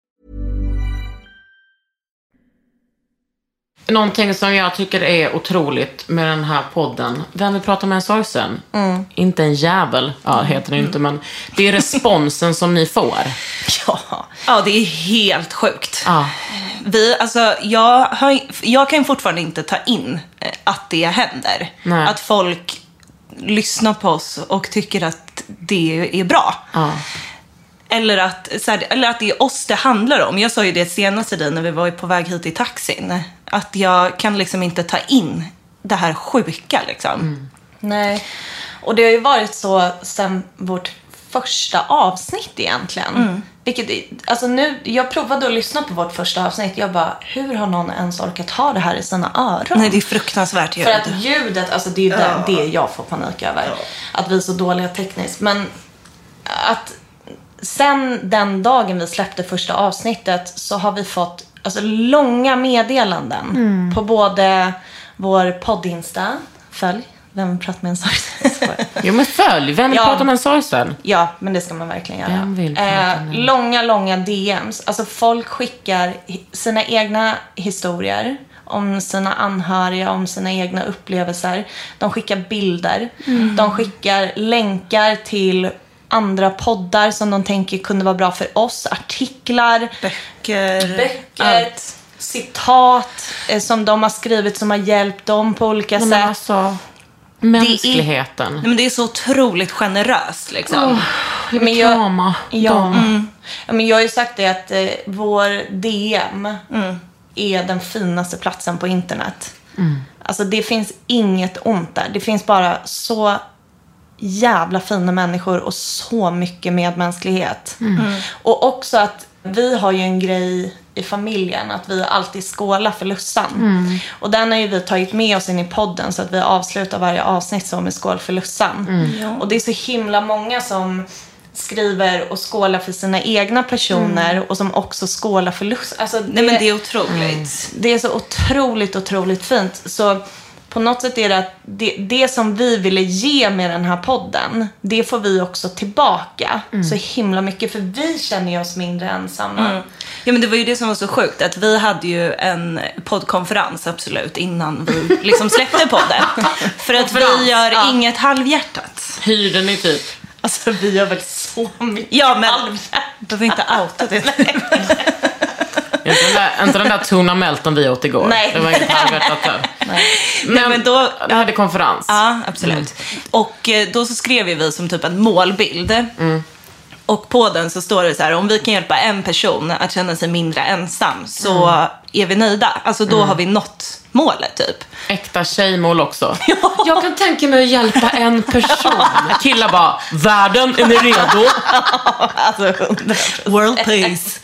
[SPEAKER 2] Någonting som jag tycker är otroligt med den här podden. Vem vill prata med en sorgsen? Inte en jävel, ja heter det inte, men det är responsen som ni får.
[SPEAKER 3] Ja.
[SPEAKER 4] Ja, det är helt sjukt.
[SPEAKER 2] Ja.
[SPEAKER 4] Vi, alltså, jag, har, jag kan fortfarande inte ta in eh, att det händer.
[SPEAKER 2] Nej.
[SPEAKER 4] Att folk lyssnar på oss och tycker att det är bra.
[SPEAKER 2] Ja.
[SPEAKER 4] Eller att, så här, eller att det är oss det handlar om. Jag sa ju det senast till dig när vi var på väg hit i taxin. Att jag kan liksom inte ta in det här sjuka liksom.
[SPEAKER 3] Nej. Och det har ju varit så sen vårt första avsnitt egentligen. Vilket, alltså nu, jag provade att lyssna på vårt första avsnitt. Jag bara, hur har någon ens orkat ha det här i sina öron?
[SPEAKER 4] Nej, det är fruktansvärt ljud.
[SPEAKER 3] För att ljudet, alltså det är det, det jag får panik över. Att vi är så dåliga tekniskt. Men att sen den dagen vi släppte första avsnittet så har vi fått alltså, långa meddelanden på både vår poddinsta, följ, vem pratar med en sorgsen?
[SPEAKER 2] Jo men följ, vem
[SPEAKER 3] Ja.
[SPEAKER 2] prata med en sorgsen?
[SPEAKER 3] Ja, men det ska man verkligen göra.
[SPEAKER 2] Vem vill prata
[SPEAKER 3] eh, långa, långa DMs. Alltså folk skickar sina egna historier om sina anhöriga, om sina egna upplevelser. De skickar bilder.
[SPEAKER 2] Mm.
[SPEAKER 3] De skickar länkar till andra poddar som de tänker kunde vara bra för oss. Artiklar,
[SPEAKER 4] Böcker,
[SPEAKER 3] böcker,
[SPEAKER 4] allt.
[SPEAKER 3] citat eh, som de har skrivit som har hjälpt dem på olika
[SPEAKER 2] Nej,
[SPEAKER 3] sätt.
[SPEAKER 2] men alltså, mänskligheten.
[SPEAKER 4] Nej, men det är så otroligt generöst liksom.
[SPEAKER 2] Jag vill
[SPEAKER 3] Men jag-
[SPEAKER 2] krama
[SPEAKER 3] Ja.
[SPEAKER 2] dem.
[SPEAKER 3] ja men jag har ju sagt det att eh, vår DM är den finaste platsen på internet. Alltså det finns inget ont där. Det finns bara så jävla fina människor och så mycket medmänsklighet. Och också att vi har ju en grej i familjen att vi alltid skålar för Lussan. Och den har ju vi tagit med oss in i podden så att vi avslutar varje avsnitt så med skål för Lussan. Och det är så himla många som skriver och skålar för sina egna personer och som också skålar för lust. Alltså, det,
[SPEAKER 4] Nej men det är otroligt.
[SPEAKER 3] det är så otroligt, otroligt fint. Så på något sätt är det att det, det som vi ville ge med den här podden, det får vi också tillbaka så himla mycket. För vi känner ju oss mindre ensamma.
[SPEAKER 4] Ja men det var ju det som var så sjukt, att vi hade ju en poddkonferens absolut innan vi liksom släppte podden. För att vi gör
[SPEAKER 3] Ja.
[SPEAKER 4] inget halvhjärtat.
[SPEAKER 2] Hyrde ni typ?
[SPEAKER 3] Alltså vi gör väl så mycket
[SPEAKER 4] Ja men,
[SPEAKER 3] halvhjärtat.
[SPEAKER 4] behöver inte outa det.
[SPEAKER 2] Inte den där, inte den där tuna melton vi åt igår.
[SPEAKER 3] Nej.
[SPEAKER 2] Det var inget halvhjärtat där. Men,
[SPEAKER 4] men då-
[SPEAKER 2] ni hade konferens.
[SPEAKER 4] Ja, absolut. Och eh, då så skrev vi som typ en målbild. Och på den så står det så här, om vi kan hjälpa en person att känna sig mindre ensam så är vi nöjda. Alltså då har vi nått målet typ.
[SPEAKER 2] Äkta tjejmål också. Jag kan tänka mig att hjälpa en person. Killar bara, världen, är ni redo?
[SPEAKER 3] Alltså 100%.
[SPEAKER 4] World peace.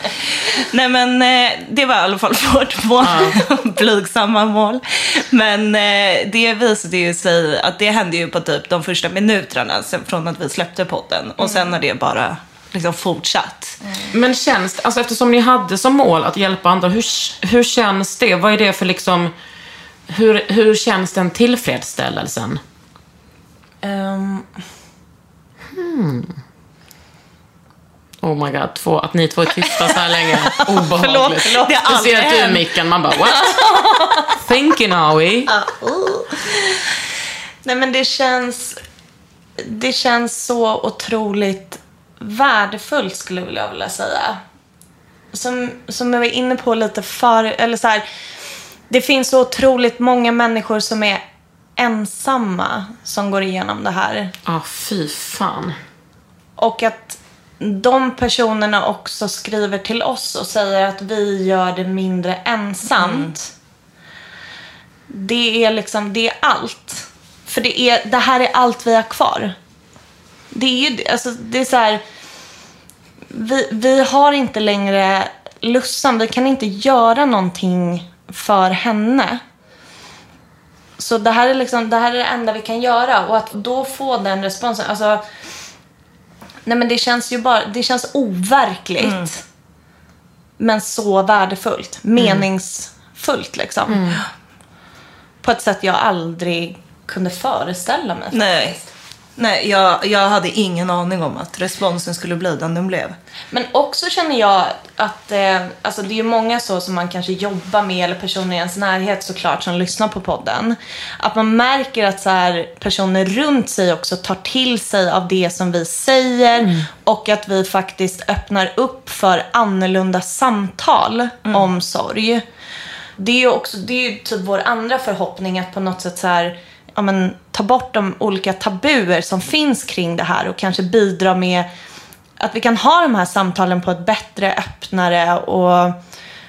[SPEAKER 4] Nej men eh, det var i alla fall vårt mål. Blygsamma mål. Men eh, det visade ju sig att det hände ju på typ de första minuterna från att vi släppte podden. Och sen har det bara liksom fortsatt.
[SPEAKER 2] Men känns alltså eftersom ni hade som mål att hjälpa andra, hur, hur känns det? Vad är det för liksom, hur, hur känns den tillfredsställelsen?
[SPEAKER 3] Ehm,
[SPEAKER 2] Oh my god, två, att ni två är tysta så här länge. Obehagligt.
[SPEAKER 4] Förlåt, förlåt. Det
[SPEAKER 2] Speciellt du micken, man bara what? Thinking are we?
[SPEAKER 3] Nej men det känns, det känns så otroligt värdefullt skulle jag vilja- säga. Som, som jag var inne på lite för, eller så här, det finns så otroligt många människor som är ensamma som går igenom det här.
[SPEAKER 2] Ja, fy fan.
[SPEAKER 3] Och att de personerna också skriver till oss och säger att vi gör det mindre ensamt. Det är liksom, det är allt. För det, är, det här är allt vi har kvar. Det är ju, alltså det är så här. Vi, vi har inte längre Lussan, vi kan inte göra någonting för henne. Så det här är liksom, det här är det enda vi kan göra och att då få den responsen, alltså Nej men det känns ju bara, det känns overkligt. Men så värdefullt. Meningsfullt liksom. På ett sätt jag aldrig kunde föreställa mig.
[SPEAKER 4] Nej. Nej, jag, jag hade ingen aning om att responsen skulle bli den den blev.
[SPEAKER 3] Men också känner jag att eh, alltså det är ju många så som man kanske jobbar med eller personer i ens närhet såklart som lyssnar på podden. Att man märker att så här, personer runt sig också tar till sig av det som vi säger och att vi faktiskt öppnar upp för annorlunda samtal om sorg. Det är ju också det är ju typ vår andra förhoppning att på något sätt så här, ja, men, ta bort de olika tabuer som finns kring det här och kanske bidra med att vi kan ha de här samtalen på ett bättre, öppnare och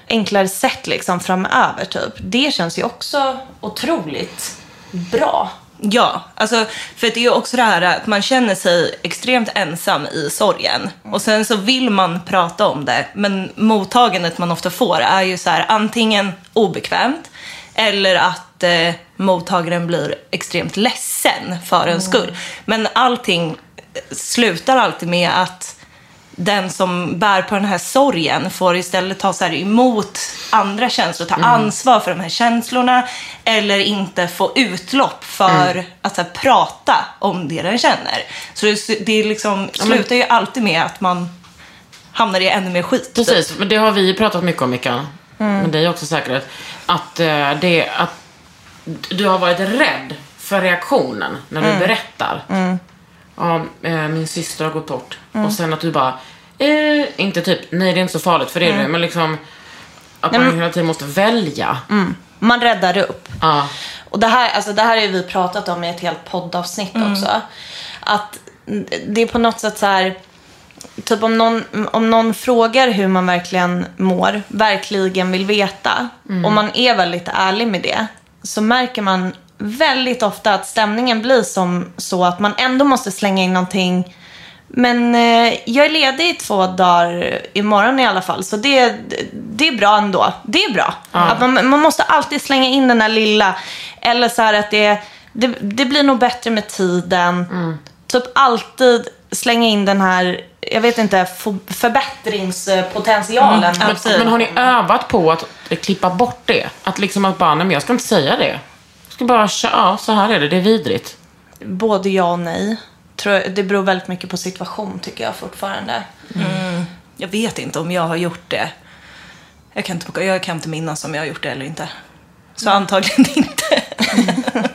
[SPEAKER 3] enklare sätt liksom framöver. Typ. Det känns ju också otroligt bra.
[SPEAKER 4] Ja, alltså, för det är ju också det här att man känner sig extremt ensam i sorgen. Och sen så vill man prata om det, men mottagandet man ofta får är ju så här antingen obekvämt eller att eh, mottagaren blir extremt ledsen för en skull. Men allting slutar alltid med att den som bär på den här sorgen får istället ta så här emot andra känslor, ta ansvar för de här känslorna eller inte få utlopp för att så här, prata om det den känner. Så det, det liksom, slutar ju alltid med att man hamnar i ännu mer skit. typ.
[SPEAKER 2] Precis, men det har vi pratat mycket om Mikael. Men det är också säkert. Att, eh, det, att du har varit rädd för reaktionen när du berättar. Ja, eh, min syster har gått bort. Och sen att du bara, eh, inte typ, nej det är inte så farligt för det är det. Men liksom att man hela tiden måste välja.
[SPEAKER 3] Man räddar upp.
[SPEAKER 2] Ja.
[SPEAKER 3] Och det här, alltså det här har vi pratat om i ett helt poddavsnitt också. Att det är på något sätt så här, typ om någon, om någon frågar hur man verkligen mår, verkligen vill veta, och man är väldigt ärlig med det, så märker man väldigt ofta att stämningen blir som så att man ändå måste slänga in någonting men eh, jag är ledig i två dagar imorgon i alla fall, så det, det är bra ändå. Det är bra. Att man, man måste alltid slänga in den där lilla, eller så här att det, det, det blir nog bättre med tiden. Typ alltid slänga in den här, jag vet inte, för- förbättringspotentialen.
[SPEAKER 2] Men, men har ni övat på att klippa bort det? Att liksom att bara, nej men jag ska inte säga det. Jag ska bara, köra, ja så här är det, det är vidrigt.
[SPEAKER 3] Både ja och nej. Det beror väldigt mycket på situation tycker jag fortfarande.
[SPEAKER 4] Jag vet inte om jag har gjort det. Jag kan inte, jag kan inte minnas om jag har gjort det eller inte. Så antagligen inte.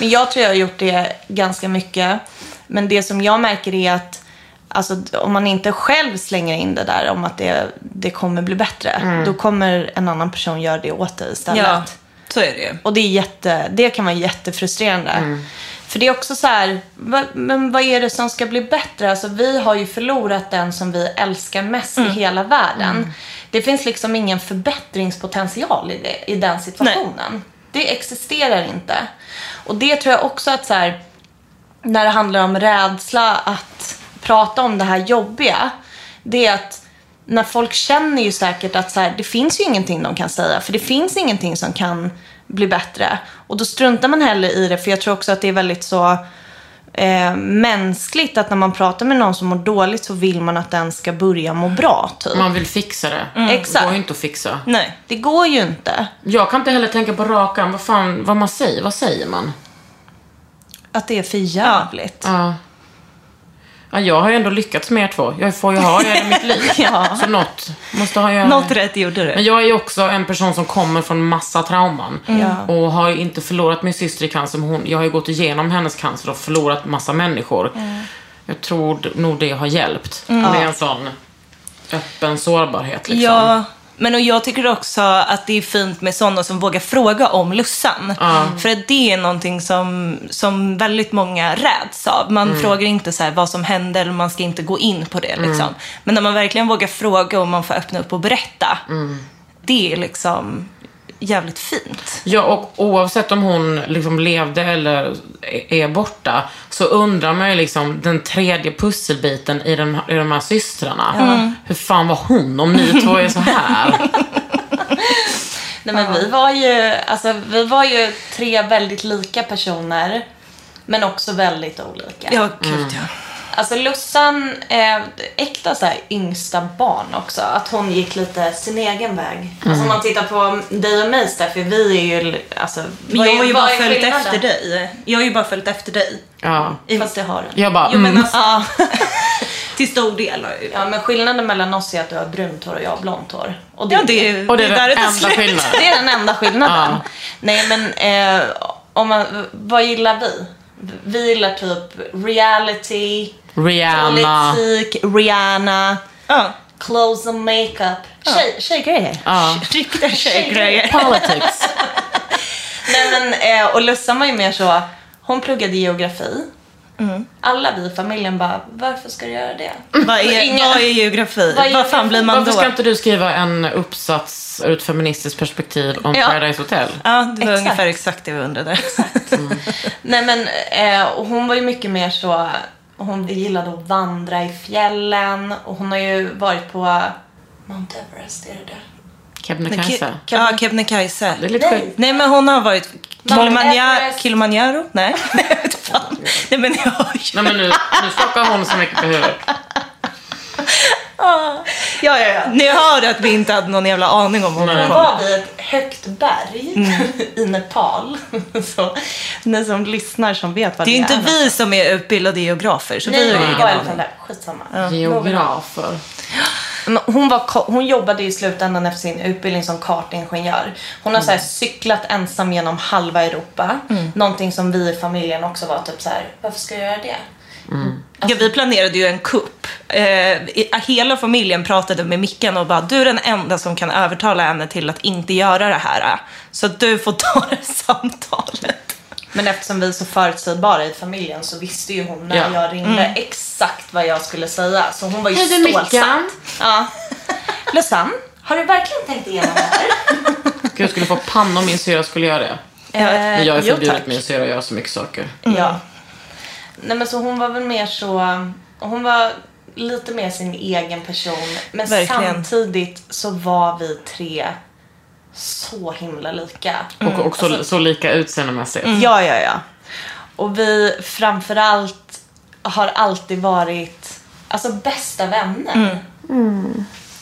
[SPEAKER 3] Men jag tror jag har gjort det ganska mycket. Men det som jag märker är att alltså, om man inte själv slänger in det där om att det, det kommer bli bättre, då kommer en annan person göra det åt dig istället.
[SPEAKER 4] Ja, så är det ju.
[SPEAKER 3] Och det, är jätte, det kan vara jättefrustrerande. För det är också så här, va, men vad är det som ska bli bättre? Alltså vi har ju förlorat den som vi älskar mest i hela världen. Det finns liksom ingen förbättringspotential i, det, i den situationen. Det existerar inte. Och det tror jag också att så här, när det handlar om rädsla att prata om det här jobbiga, det är att när folk känner ju säkert att så här, det finns ju ingenting de kan säga, för det finns ingenting som kan bli bättre. Och då struntar man heller i det, för jag tror också att det är väldigt så eh, mänskligt att när man pratar med någon som mår dåligt så vill man att den ska börja må bra, typ.
[SPEAKER 2] Man vill fixa det. Det
[SPEAKER 3] Exakt.
[SPEAKER 2] går ju inte att fixa.
[SPEAKER 4] Nej.
[SPEAKER 3] Det går ju inte.
[SPEAKER 2] Jag kan inte heller tänka på rakan, vad fan, vad man säger, vad säger man?
[SPEAKER 3] Att det är för jävligt.
[SPEAKER 2] Ja. Ja, jag har ju ändå lyckats med er två. Jag får ju ha er i mitt liv.
[SPEAKER 3] Ja.
[SPEAKER 2] Så något måste ha jag...
[SPEAKER 4] Något rätt gjorde du.
[SPEAKER 2] Men jag är ju också en person som kommer från massa trauman.
[SPEAKER 3] Ja.
[SPEAKER 2] Och har ju inte förlorat min syster i cancer, men hon, jag har ju gått igenom hennes cancer och förlorat massa människor. Jag tror nog det har hjälpt. Det är en sån öppen sårbarhet liksom.
[SPEAKER 4] Ja, men och jag tycker också att det är fint med sådana som vågar fråga om Lussan. För att det är någonting som, som väldigt många räds av. Man frågar inte så vad som hände eller man ska inte gå in på det. Liksom. Men när man verkligen vågar fråga och man får öppna upp och berätta. Det är liksom jävligt fint.
[SPEAKER 2] Ja, och oavsett om hon liksom levde eller är borta så undrar man ju liksom den tredje pusselbiten i de, i de här systrarna. Hur fan var hon om ni två är så här?
[SPEAKER 3] Nej, men vi, var ju, alltså, vi var ju tre väldigt lika personer, men också väldigt olika.
[SPEAKER 4] Ja, gud ja.
[SPEAKER 3] Alltså Lussan är äkta så här, yngsta barn också. Att hon gick lite sin egen väg. Alltså om man tittar på dig och mig Steffi, vi är ju... Alltså,
[SPEAKER 4] Men jag
[SPEAKER 3] är-
[SPEAKER 4] har ju bara
[SPEAKER 3] är
[SPEAKER 4] följt efter dig. Jag har ju bara följt efter dig.
[SPEAKER 2] Ja.
[SPEAKER 3] Fast det har du.
[SPEAKER 2] Jag bara,
[SPEAKER 4] Jo, men
[SPEAKER 2] mm.
[SPEAKER 4] alltså,
[SPEAKER 3] Ja.
[SPEAKER 4] till stor del har
[SPEAKER 3] ja, men skillnaden mellan oss är att du har brunt hår och jag har blont hår. Och
[SPEAKER 4] Ja, det är,
[SPEAKER 2] Och det är
[SPEAKER 4] där
[SPEAKER 2] den
[SPEAKER 4] tar
[SPEAKER 2] enda
[SPEAKER 4] slut.
[SPEAKER 2] skillnaden.
[SPEAKER 3] Det är den enda skillnaden.
[SPEAKER 2] Ja.
[SPEAKER 3] Nej, men eh, om man, vad gillar vi? Vi gillar typ reality,
[SPEAKER 2] Rihanna.
[SPEAKER 3] politik, Rihanna,
[SPEAKER 4] Ja.
[SPEAKER 3] clothes and makeup. Tjej, tjejgrejer.
[SPEAKER 2] Ja.
[SPEAKER 4] Riktiga tjejgrejer.
[SPEAKER 2] Politics.
[SPEAKER 3] Nej, men, eh, och Lussan var ju mer så, hon pluggade geografi.
[SPEAKER 4] Mm.
[SPEAKER 3] Alla vi i familjen bara, varför ska du göra det?
[SPEAKER 4] Vad är,
[SPEAKER 3] Inga-
[SPEAKER 4] vad är geografi?
[SPEAKER 3] Vad är
[SPEAKER 4] Vad fan blir man
[SPEAKER 2] Varför
[SPEAKER 4] då?
[SPEAKER 2] ska inte du skriva en uppsats ur ett feministiskt perspektiv om
[SPEAKER 3] Ja.
[SPEAKER 2] Paradise Hotel?
[SPEAKER 4] Ja, det var
[SPEAKER 3] Exakt.
[SPEAKER 4] ungefär exakt det vi undrade.
[SPEAKER 3] Nej men, eh, och hon var ju mycket mer så, hon gillade att vandra i fjällen och hon har ju varit på Mount Everest, är det det?
[SPEAKER 2] Kebnekaise.
[SPEAKER 4] Ja, Kebnekaise.
[SPEAKER 2] Det är lite
[SPEAKER 3] Nej.
[SPEAKER 4] Nej, men hon har varit Kilimanjaro. Nej. Fan. Nej, men jag har ju...
[SPEAKER 2] Nej men nu, nu skakar hon så mycket på huvudet.
[SPEAKER 4] Ja, ja, ja. Ni hör att vi inte hade någon jävla aning om vad hon
[SPEAKER 3] Hon
[SPEAKER 4] kom.
[SPEAKER 3] var vid ett högt berg i Nepal. Så ni som lyssnar som vet vad
[SPEAKER 4] Det
[SPEAKER 3] det
[SPEAKER 4] är
[SPEAKER 3] är.
[SPEAKER 4] inte vi som är utbildade geografer, så vi
[SPEAKER 3] Nej,
[SPEAKER 4] har ju
[SPEAKER 3] det
[SPEAKER 4] ingen
[SPEAKER 3] var
[SPEAKER 4] aning.
[SPEAKER 3] Skitsamma.
[SPEAKER 2] Geografer.
[SPEAKER 3] Hon, var, hon jobbade i slutändan efter sin utbildning som kartingenjör. Hon har så här cyklat ensam genom halva Europa. Någonting som vi i familjen också var typ så här, varför ska jag göra det?
[SPEAKER 4] Ja, vi planerade ju en kupp. Eh, hela familjen pratade med Mickan och bara, du är den enda som kan övertala henne till att inte göra det här. Så att du får ta det samtalet.
[SPEAKER 3] Men eftersom vi är så förutsägbara i familjen så visste ju hon när
[SPEAKER 2] Ja.
[SPEAKER 3] jag ringde exakt vad jag skulle säga. Så hon var ju
[SPEAKER 2] Hej, det är
[SPEAKER 3] stålsatt.
[SPEAKER 2] Mickan.
[SPEAKER 3] Ja. Lussan, har du verkligen tänkt igenom det här?
[SPEAKER 2] Gud, jag skulle få panna om min syra skulle göra det. Men jag är
[SPEAKER 3] Eh,
[SPEAKER 2] förbjudet min syra att göra så mycket saker.
[SPEAKER 3] Ja. Nej men så hon var väl mer så, hon var lite mer sin egen person. Men
[SPEAKER 4] Verkligen.
[SPEAKER 3] samtidigt så var vi tre så himla lika.
[SPEAKER 2] Och också så lika utseendemässigt.
[SPEAKER 3] Ja, ja, ja. Och vi framförallt har alltid varit alltså, bästa vänner.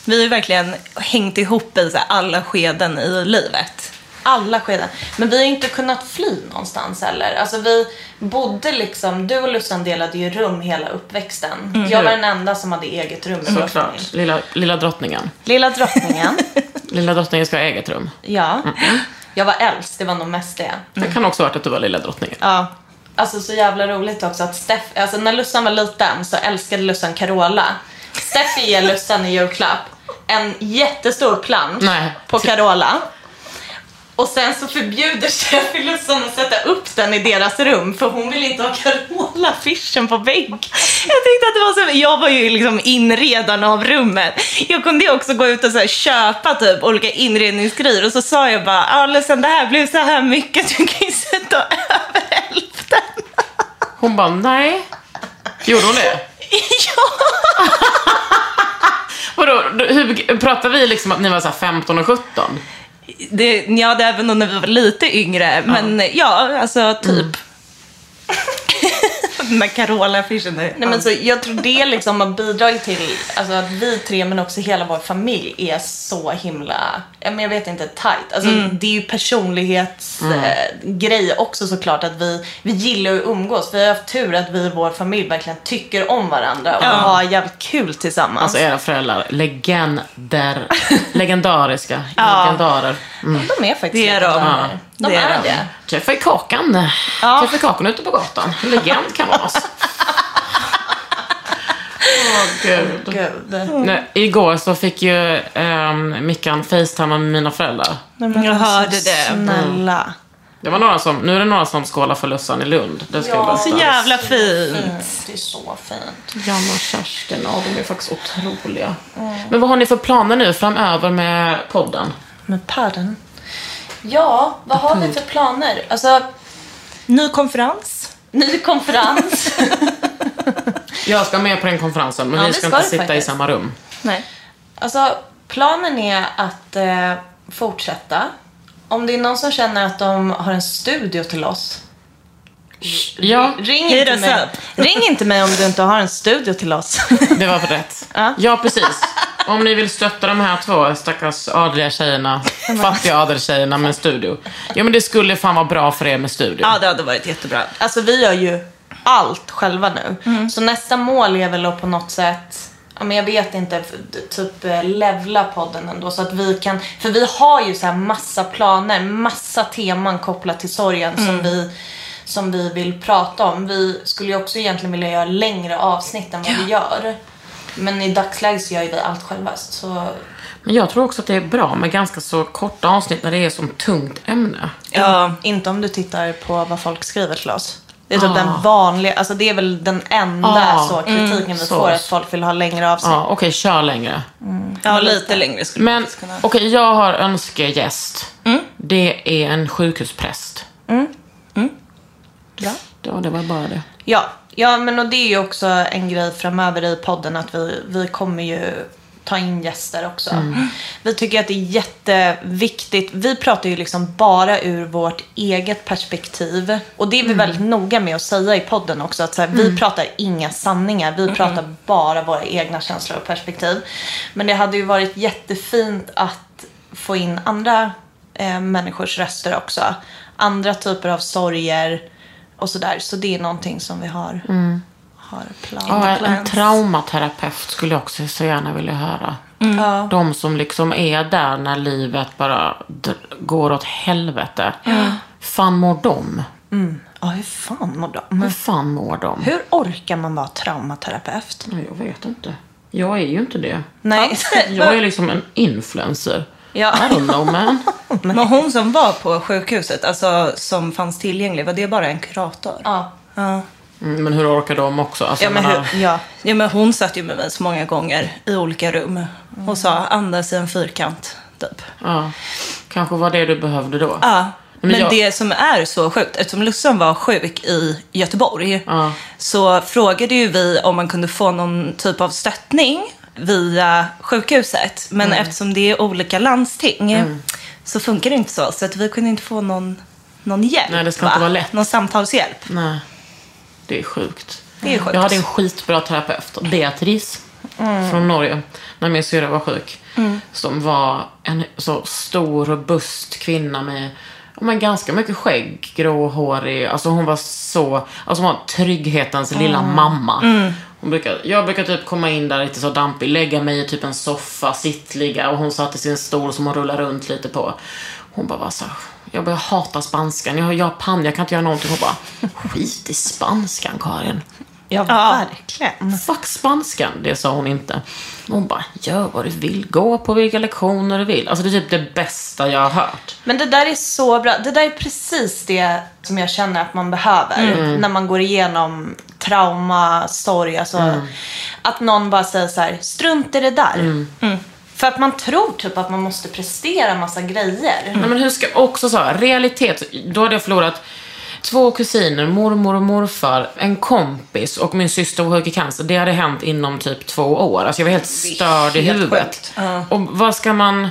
[SPEAKER 4] Vi har ju verkligen hängt ihop i så här, alla skeden i livet.
[SPEAKER 3] Alla skeden. Men vi har inte kunnat fly någonstans heller. Alltså vi bodde liksom, du och Lussan delade ju rum hela uppväxten. Jag var den enda som hade eget rum i vår familj.
[SPEAKER 2] Såklart. Lilla, lilla drottningen.
[SPEAKER 3] Lilla drottningen.
[SPEAKER 2] Lilla drottningen ska ha eget rum.
[SPEAKER 3] ja. Jag var äldst, det var nog mest det.
[SPEAKER 2] Det kan också ha varit att du var lilla drottningen.
[SPEAKER 3] Ja. Alltså så jävla roligt också att Steff, alltså när Lussan var liten så älskade Lussan Carola. Steffi ger Lussan i julklapp en jättestor plansch
[SPEAKER 2] Nej.
[SPEAKER 3] på Carola. Och sen så förbjuder Steffi Lussan att sätta upp den i deras rum för hon vill inte ha Carola-affischen på vägg.
[SPEAKER 4] Jag tänkte att det var så, jag var ju liksom inredaren av rummet. Jag kunde ju också gå ut och så här, köpa typ olika inredningsgrejer och så sa jag bara, ja det här blev så här mycket, du kan ju sätta över hälften.
[SPEAKER 2] Hon bara, nej. Gjorde hon det?
[SPEAKER 4] ja.
[SPEAKER 2] Vadå, hur, pratar vi liksom att ni var så här 15 och 17?
[SPEAKER 4] Det, ja, det är även när vi var lite yngre, men ja, alltså typ. Den där Carola-affischen.
[SPEAKER 3] Nej, men så jag tror det liksom har bidragit till alltså, att vi tre men också hela vår familj är så himla, ja, men jag vet inte, tight. Alltså, Det är ju personlighetsgrej eh, också såklart att vi, vi gillar att umgås. Vi har haft tur att vi i vår familj verkligen tycker om varandra och har jävligt kul tillsammans.
[SPEAKER 2] Alltså era föräldrar, legender, legendariska, legendarer. Mm.
[SPEAKER 3] de är faktiskt
[SPEAKER 4] Det är de.
[SPEAKER 3] De
[SPEAKER 4] Det är
[SPEAKER 3] är
[SPEAKER 4] de.
[SPEAKER 3] det.
[SPEAKER 2] Träffade Kakan. Träffade Kakan ute på gatan. Legend kan man vara. Åh gud.
[SPEAKER 3] Gud.
[SPEAKER 2] Nej, igår så fick ju um, Mickan facetimea med mina föräldrar.
[SPEAKER 4] Jag hörde det.
[SPEAKER 3] Snälla.
[SPEAKER 2] Det var några som, nu är det några som skålar för Lussan i Lund. Det ska jag berätta.
[SPEAKER 4] Så jävla fint.
[SPEAKER 3] Det är så fint.
[SPEAKER 2] Janne och Kerstin, ja de är faktiskt otroliga. Men vad har ni för planer nu framöver med podden?
[SPEAKER 3] Med padden. Ja, vad har vi för planer? Alltså,
[SPEAKER 4] Ny konferens.
[SPEAKER 3] ny konferens.
[SPEAKER 2] Jag ska med på den konferensen, men
[SPEAKER 3] Ja,
[SPEAKER 2] vi
[SPEAKER 3] det
[SPEAKER 2] ska
[SPEAKER 3] ska
[SPEAKER 2] inte
[SPEAKER 3] du
[SPEAKER 2] sitta i
[SPEAKER 3] faktiskt.
[SPEAKER 2] samma rum.
[SPEAKER 4] Nej.
[SPEAKER 3] Alltså, planen är att eh, fortsätta. Om det är någon som känner att de har en studio till oss.
[SPEAKER 2] Ja,
[SPEAKER 3] Ring inte, mig. ring inte mig om du inte har en studio till oss.
[SPEAKER 2] det var rätt.
[SPEAKER 3] Ja.
[SPEAKER 2] Ja, precis. Om ni vill stötta de här två stackars adliga tjejerna, fattiga adeltjejerna med en studio. Ja, men det skulle fan vara bra för er med studio.
[SPEAKER 4] Ja, det hade varit jättebra.
[SPEAKER 3] Alltså vi gör ju allt själva nu. Så nästa mål är väl att på något sätt Ja, men jag vet inte, typ eh, levla podden ändå så att vi kan, för vi har ju så här massa planer, massa teman kopplat till sorgen som vi som vi vill prata om. Vi skulle ju också egentligen vilja göra längre avsnitt än vad vi gör. Men i dagsläget så gör ju vi allt själva. Så
[SPEAKER 2] Men jag tror också att det är bra med ganska så korta avsnitt när det är som tungt ämne.
[SPEAKER 4] Ja.
[SPEAKER 3] inte om du tittar på vad folk skriver till oss. Det är typ
[SPEAKER 2] Ah.
[SPEAKER 3] den vanliga, alltså det är väl den enda
[SPEAKER 2] Ah,
[SPEAKER 3] så kritiken vi
[SPEAKER 2] så.
[SPEAKER 3] får, att folk vill ha längre avsnitt.
[SPEAKER 2] Ja, okej, kör längre.
[SPEAKER 4] Ja, lite längre skulle
[SPEAKER 2] Men
[SPEAKER 4] kunna.
[SPEAKER 2] okej, jag har önskegäst. Det är en sjukhuspräst.
[SPEAKER 3] Bra.
[SPEAKER 2] Ja, det var bara det.
[SPEAKER 3] Ja, ja men och det är ju också en grej framöver i podden att vi, vi kommer ju ta in gäster också. Vi tycker att det är jätteviktigt. Vi pratar ju liksom bara ur vårt eget perspektiv. Och det är vi väldigt noga med att säga i podden också. Att här, Vi pratar inga sanningar. Vi pratar bara våra egna känslor och perspektiv. Men det hade ju varit jättefint att få in andra eh, människors röster också. Andra typer av sorger och sådär. Så det är någonting som vi har, har plan,
[SPEAKER 2] Ja, en traumaterapeut skulle jag också så gärna vilja höra.
[SPEAKER 3] Ja.
[SPEAKER 2] De som liksom är där när livet bara går åt helvete. fan mår de?
[SPEAKER 3] Ja, hur fan mår de?
[SPEAKER 2] Hur fan mår de?
[SPEAKER 3] Hur orkar man vara traumaterapeut?
[SPEAKER 2] Ja, Jag vet inte. Jag är ju inte det.
[SPEAKER 3] Nej.
[SPEAKER 2] Jag är liksom en influencer.
[SPEAKER 3] Ja.
[SPEAKER 2] I don't know man.
[SPEAKER 4] Men hon som var på sjukhuset, alltså som fanns tillgänglig, var det bara en kurator?
[SPEAKER 3] Ja.
[SPEAKER 4] Ja.
[SPEAKER 2] Mm, Men hur orkar de också? Alltså,
[SPEAKER 3] Ja, men hur, ja.
[SPEAKER 4] Ja, men hon satt ju med mig så många gånger i olika rum och sa andas i en fyrkant, typ.
[SPEAKER 2] ja. Kanske var det du behövde då.
[SPEAKER 4] Ja,
[SPEAKER 2] Men
[SPEAKER 4] men
[SPEAKER 2] jag-
[SPEAKER 4] det som är så sjukt, eftersom Lussan var sjuk i Göteborg,
[SPEAKER 2] Ja.
[SPEAKER 4] så frågade ju vi om man kunde få någon typ av stöttning via sjukhuset. Men
[SPEAKER 2] Mm.
[SPEAKER 4] eftersom det är olika landsting så funkar det inte så. Så att vi kunde inte få någon, någon hjälp.
[SPEAKER 2] Nej, det ska inte
[SPEAKER 4] va?
[SPEAKER 2] vara lätt.
[SPEAKER 4] Någon samtalshjälp.
[SPEAKER 2] Nej. Det är sjukt.
[SPEAKER 4] Det är sjukt.
[SPEAKER 2] Jag hade en skitbra terapeut, Beatrice, från Norge, när min syrra var sjuk. Som var en så stor, robust kvinna med men ganska mycket skägg, gråhårig. Alltså hon var så, alltså hon var trygghetens lilla mamma. Hon brukar, jag brukar typ komma in där lite så dampig, lägga mig i typ en soffa, sittligga och hon satt i sin stol som hon rullade runt lite på. Hon bara var så jag börjar hata spanskan, jag har japan, jag kan inte göra någonting. Hon bara, skit i spanskan Karin.
[SPEAKER 3] Ja, verkligen.
[SPEAKER 2] Fuck spanskan, det sa hon inte. Hon bara, gör vad du vill, gå på vilka lektioner du vill. Alltså det är typ det bästa jag har hört.
[SPEAKER 3] Men det där är så bra. Det där är precis det som jag känner att man behöver när man går igenom trauma, sorg. Alltså, Att någon bara säger så här, strunt i det där. Mm. För att man tror typ att man måste prestera massa grejer.
[SPEAKER 2] Nej, men hur ska, också så, här, realitet, då hade jag förlorat två kusiner, mormor och morfar, en kompis och min syster var i cancer. Det hade hänt inom typ två år. Alltså jag var helt störd i huvudet.
[SPEAKER 4] Ja.
[SPEAKER 2] Och vad ska man...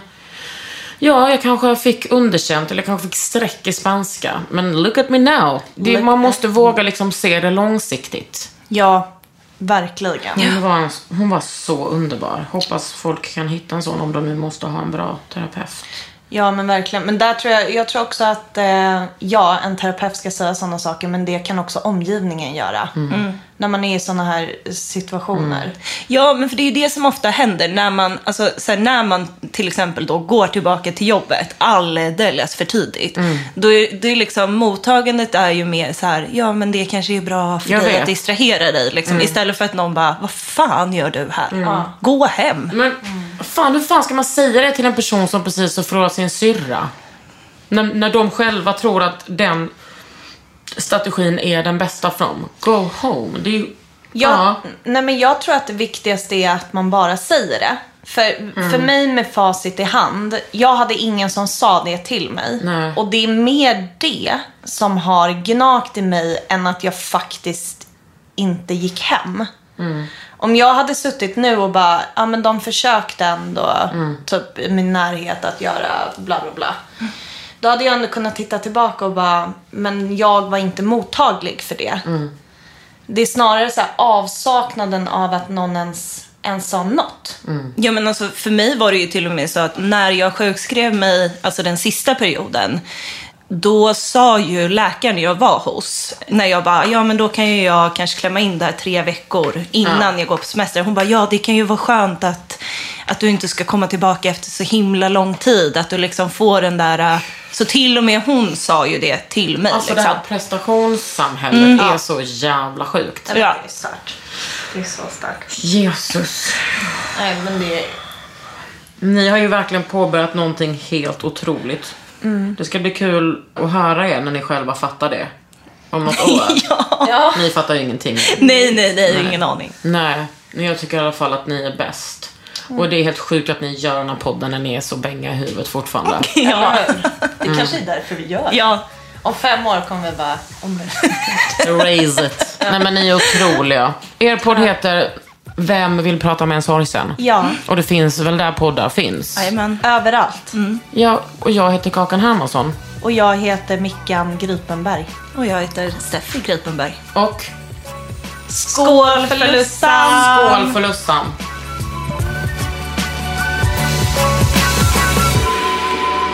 [SPEAKER 2] Ja, jag kanske fick underkänt eller jag kanske fick streck i spanska. Men look at me now. Det, man måste våga liksom se det långsiktigt.
[SPEAKER 3] Ja, verkligen.
[SPEAKER 2] Hon, var, en- hon var så underbar. Hoppas folk kan hitta en sån om de nu måste ha en bra terapeut.
[SPEAKER 3] Ja, men verkligen. Men där tror jag, jag tror också att eh, ja, en terapeut ska säga sådana saker, men det kan också omgivningen göra. När man är i sådana här situationer.
[SPEAKER 4] Ja, men för det är ju det som ofta händer när man, alltså, så här, när man till exempel då går tillbaka till jobbet alldeles för tidigt. Då är, då är liksom, mottagandet är ju mer så här, ja men det kanske är bra för
[SPEAKER 2] Jag
[SPEAKER 4] dig
[SPEAKER 2] vet.
[SPEAKER 4] att distrahera dig. Liksom, Istället för att någon bara, vad fan gör du här? Gå hem.
[SPEAKER 2] Men fan, hur fan ska man säga det till en person som precis har förlorat sin syrra? När, när de själva tror att den strategin är den bästa för dem. Go home. Det är ju...
[SPEAKER 3] Ja, Nej, men jag tror att det viktigaste är att man bara säger det. För, för mig med facit i hand, jag hade ingen som sa det till mig.
[SPEAKER 2] Nej.
[SPEAKER 3] Och det är mer det som har gnagt i mig än att jag faktiskt inte gick hem. Om jag hade suttit nu och bara, ja men de försökte ändå, typ i min närhet att göra bla bla bla. Då hade jag ändå kunnat titta tillbaka och bara, men jag var inte mottaglig för det. Det är snarare så här avsaknaden av att någon ens, ens sa något.
[SPEAKER 4] Ja men alltså för mig var det ju till och med så att när jag sjukskrev mig, alltså den sista perioden, då sa ju läkaren jag var hos, när jag bara, ja men då kan ju jag kanske klämma in där tre veckor innan jag går på semester. Hon bara, ja det kan ju vara skönt att, att du inte ska komma tillbaka efter så himla lång tid. Att du liksom får den där, så till och med hon sa ju det till mig.
[SPEAKER 2] Alltså det
[SPEAKER 4] liksom.
[SPEAKER 2] här prestationssamhället är så jävla sjukt.
[SPEAKER 4] Ja.
[SPEAKER 3] Det är starkt. Det är så starkt.
[SPEAKER 2] Jesus.
[SPEAKER 3] Nej men det.
[SPEAKER 2] Ni har ju verkligen påbörjat någonting helt otroligt. Det ska bli kul att höra er när ni själva fattar det. Om något år.
[SPEAKER 3] Ja.
[SPEAKER 2] Ni fattar ju ingenting.
[SPEAKER 4] Nej, nej, nej, ingen aning.
[SPEAKER 2] Nej, men jag tycker i alla fall att ni är bäst. Och det är helt sjukt att ni gör den här podden när ni är så bänga i huvudet fortfarande.
[SPEAKER 4] Ja.
[SPEAKER 3] Det kanske är därför vi gör det.
[SPEAKER 4] ja.
[SPEAKER 3] Om fem år kommer vi bara... Om...
[SPEAKER 2] Raise it. Nej men ni är otroliga. Er podd heter Vem vill prata med en sorgsen?
[SPEAKER 3] Ja.
[SPEAKER 2] Och det finns väl där poddar finns?
[SPEAKER 4] Jajamän.
[SPEAKER 3] Överallt.
[SPEAKER 2] Ja, och jag heter Kakan Hermansson.
[SPEAKER 3] Och jag heter Mickan Gripenberg.
[SPEAKER 4] Och jag heter Steffi Gripenberg.
[SPEAKER 2] Och
[SPEAKER 3] Skål för Lussan!
[SPEAKER 2] skål för Lussan.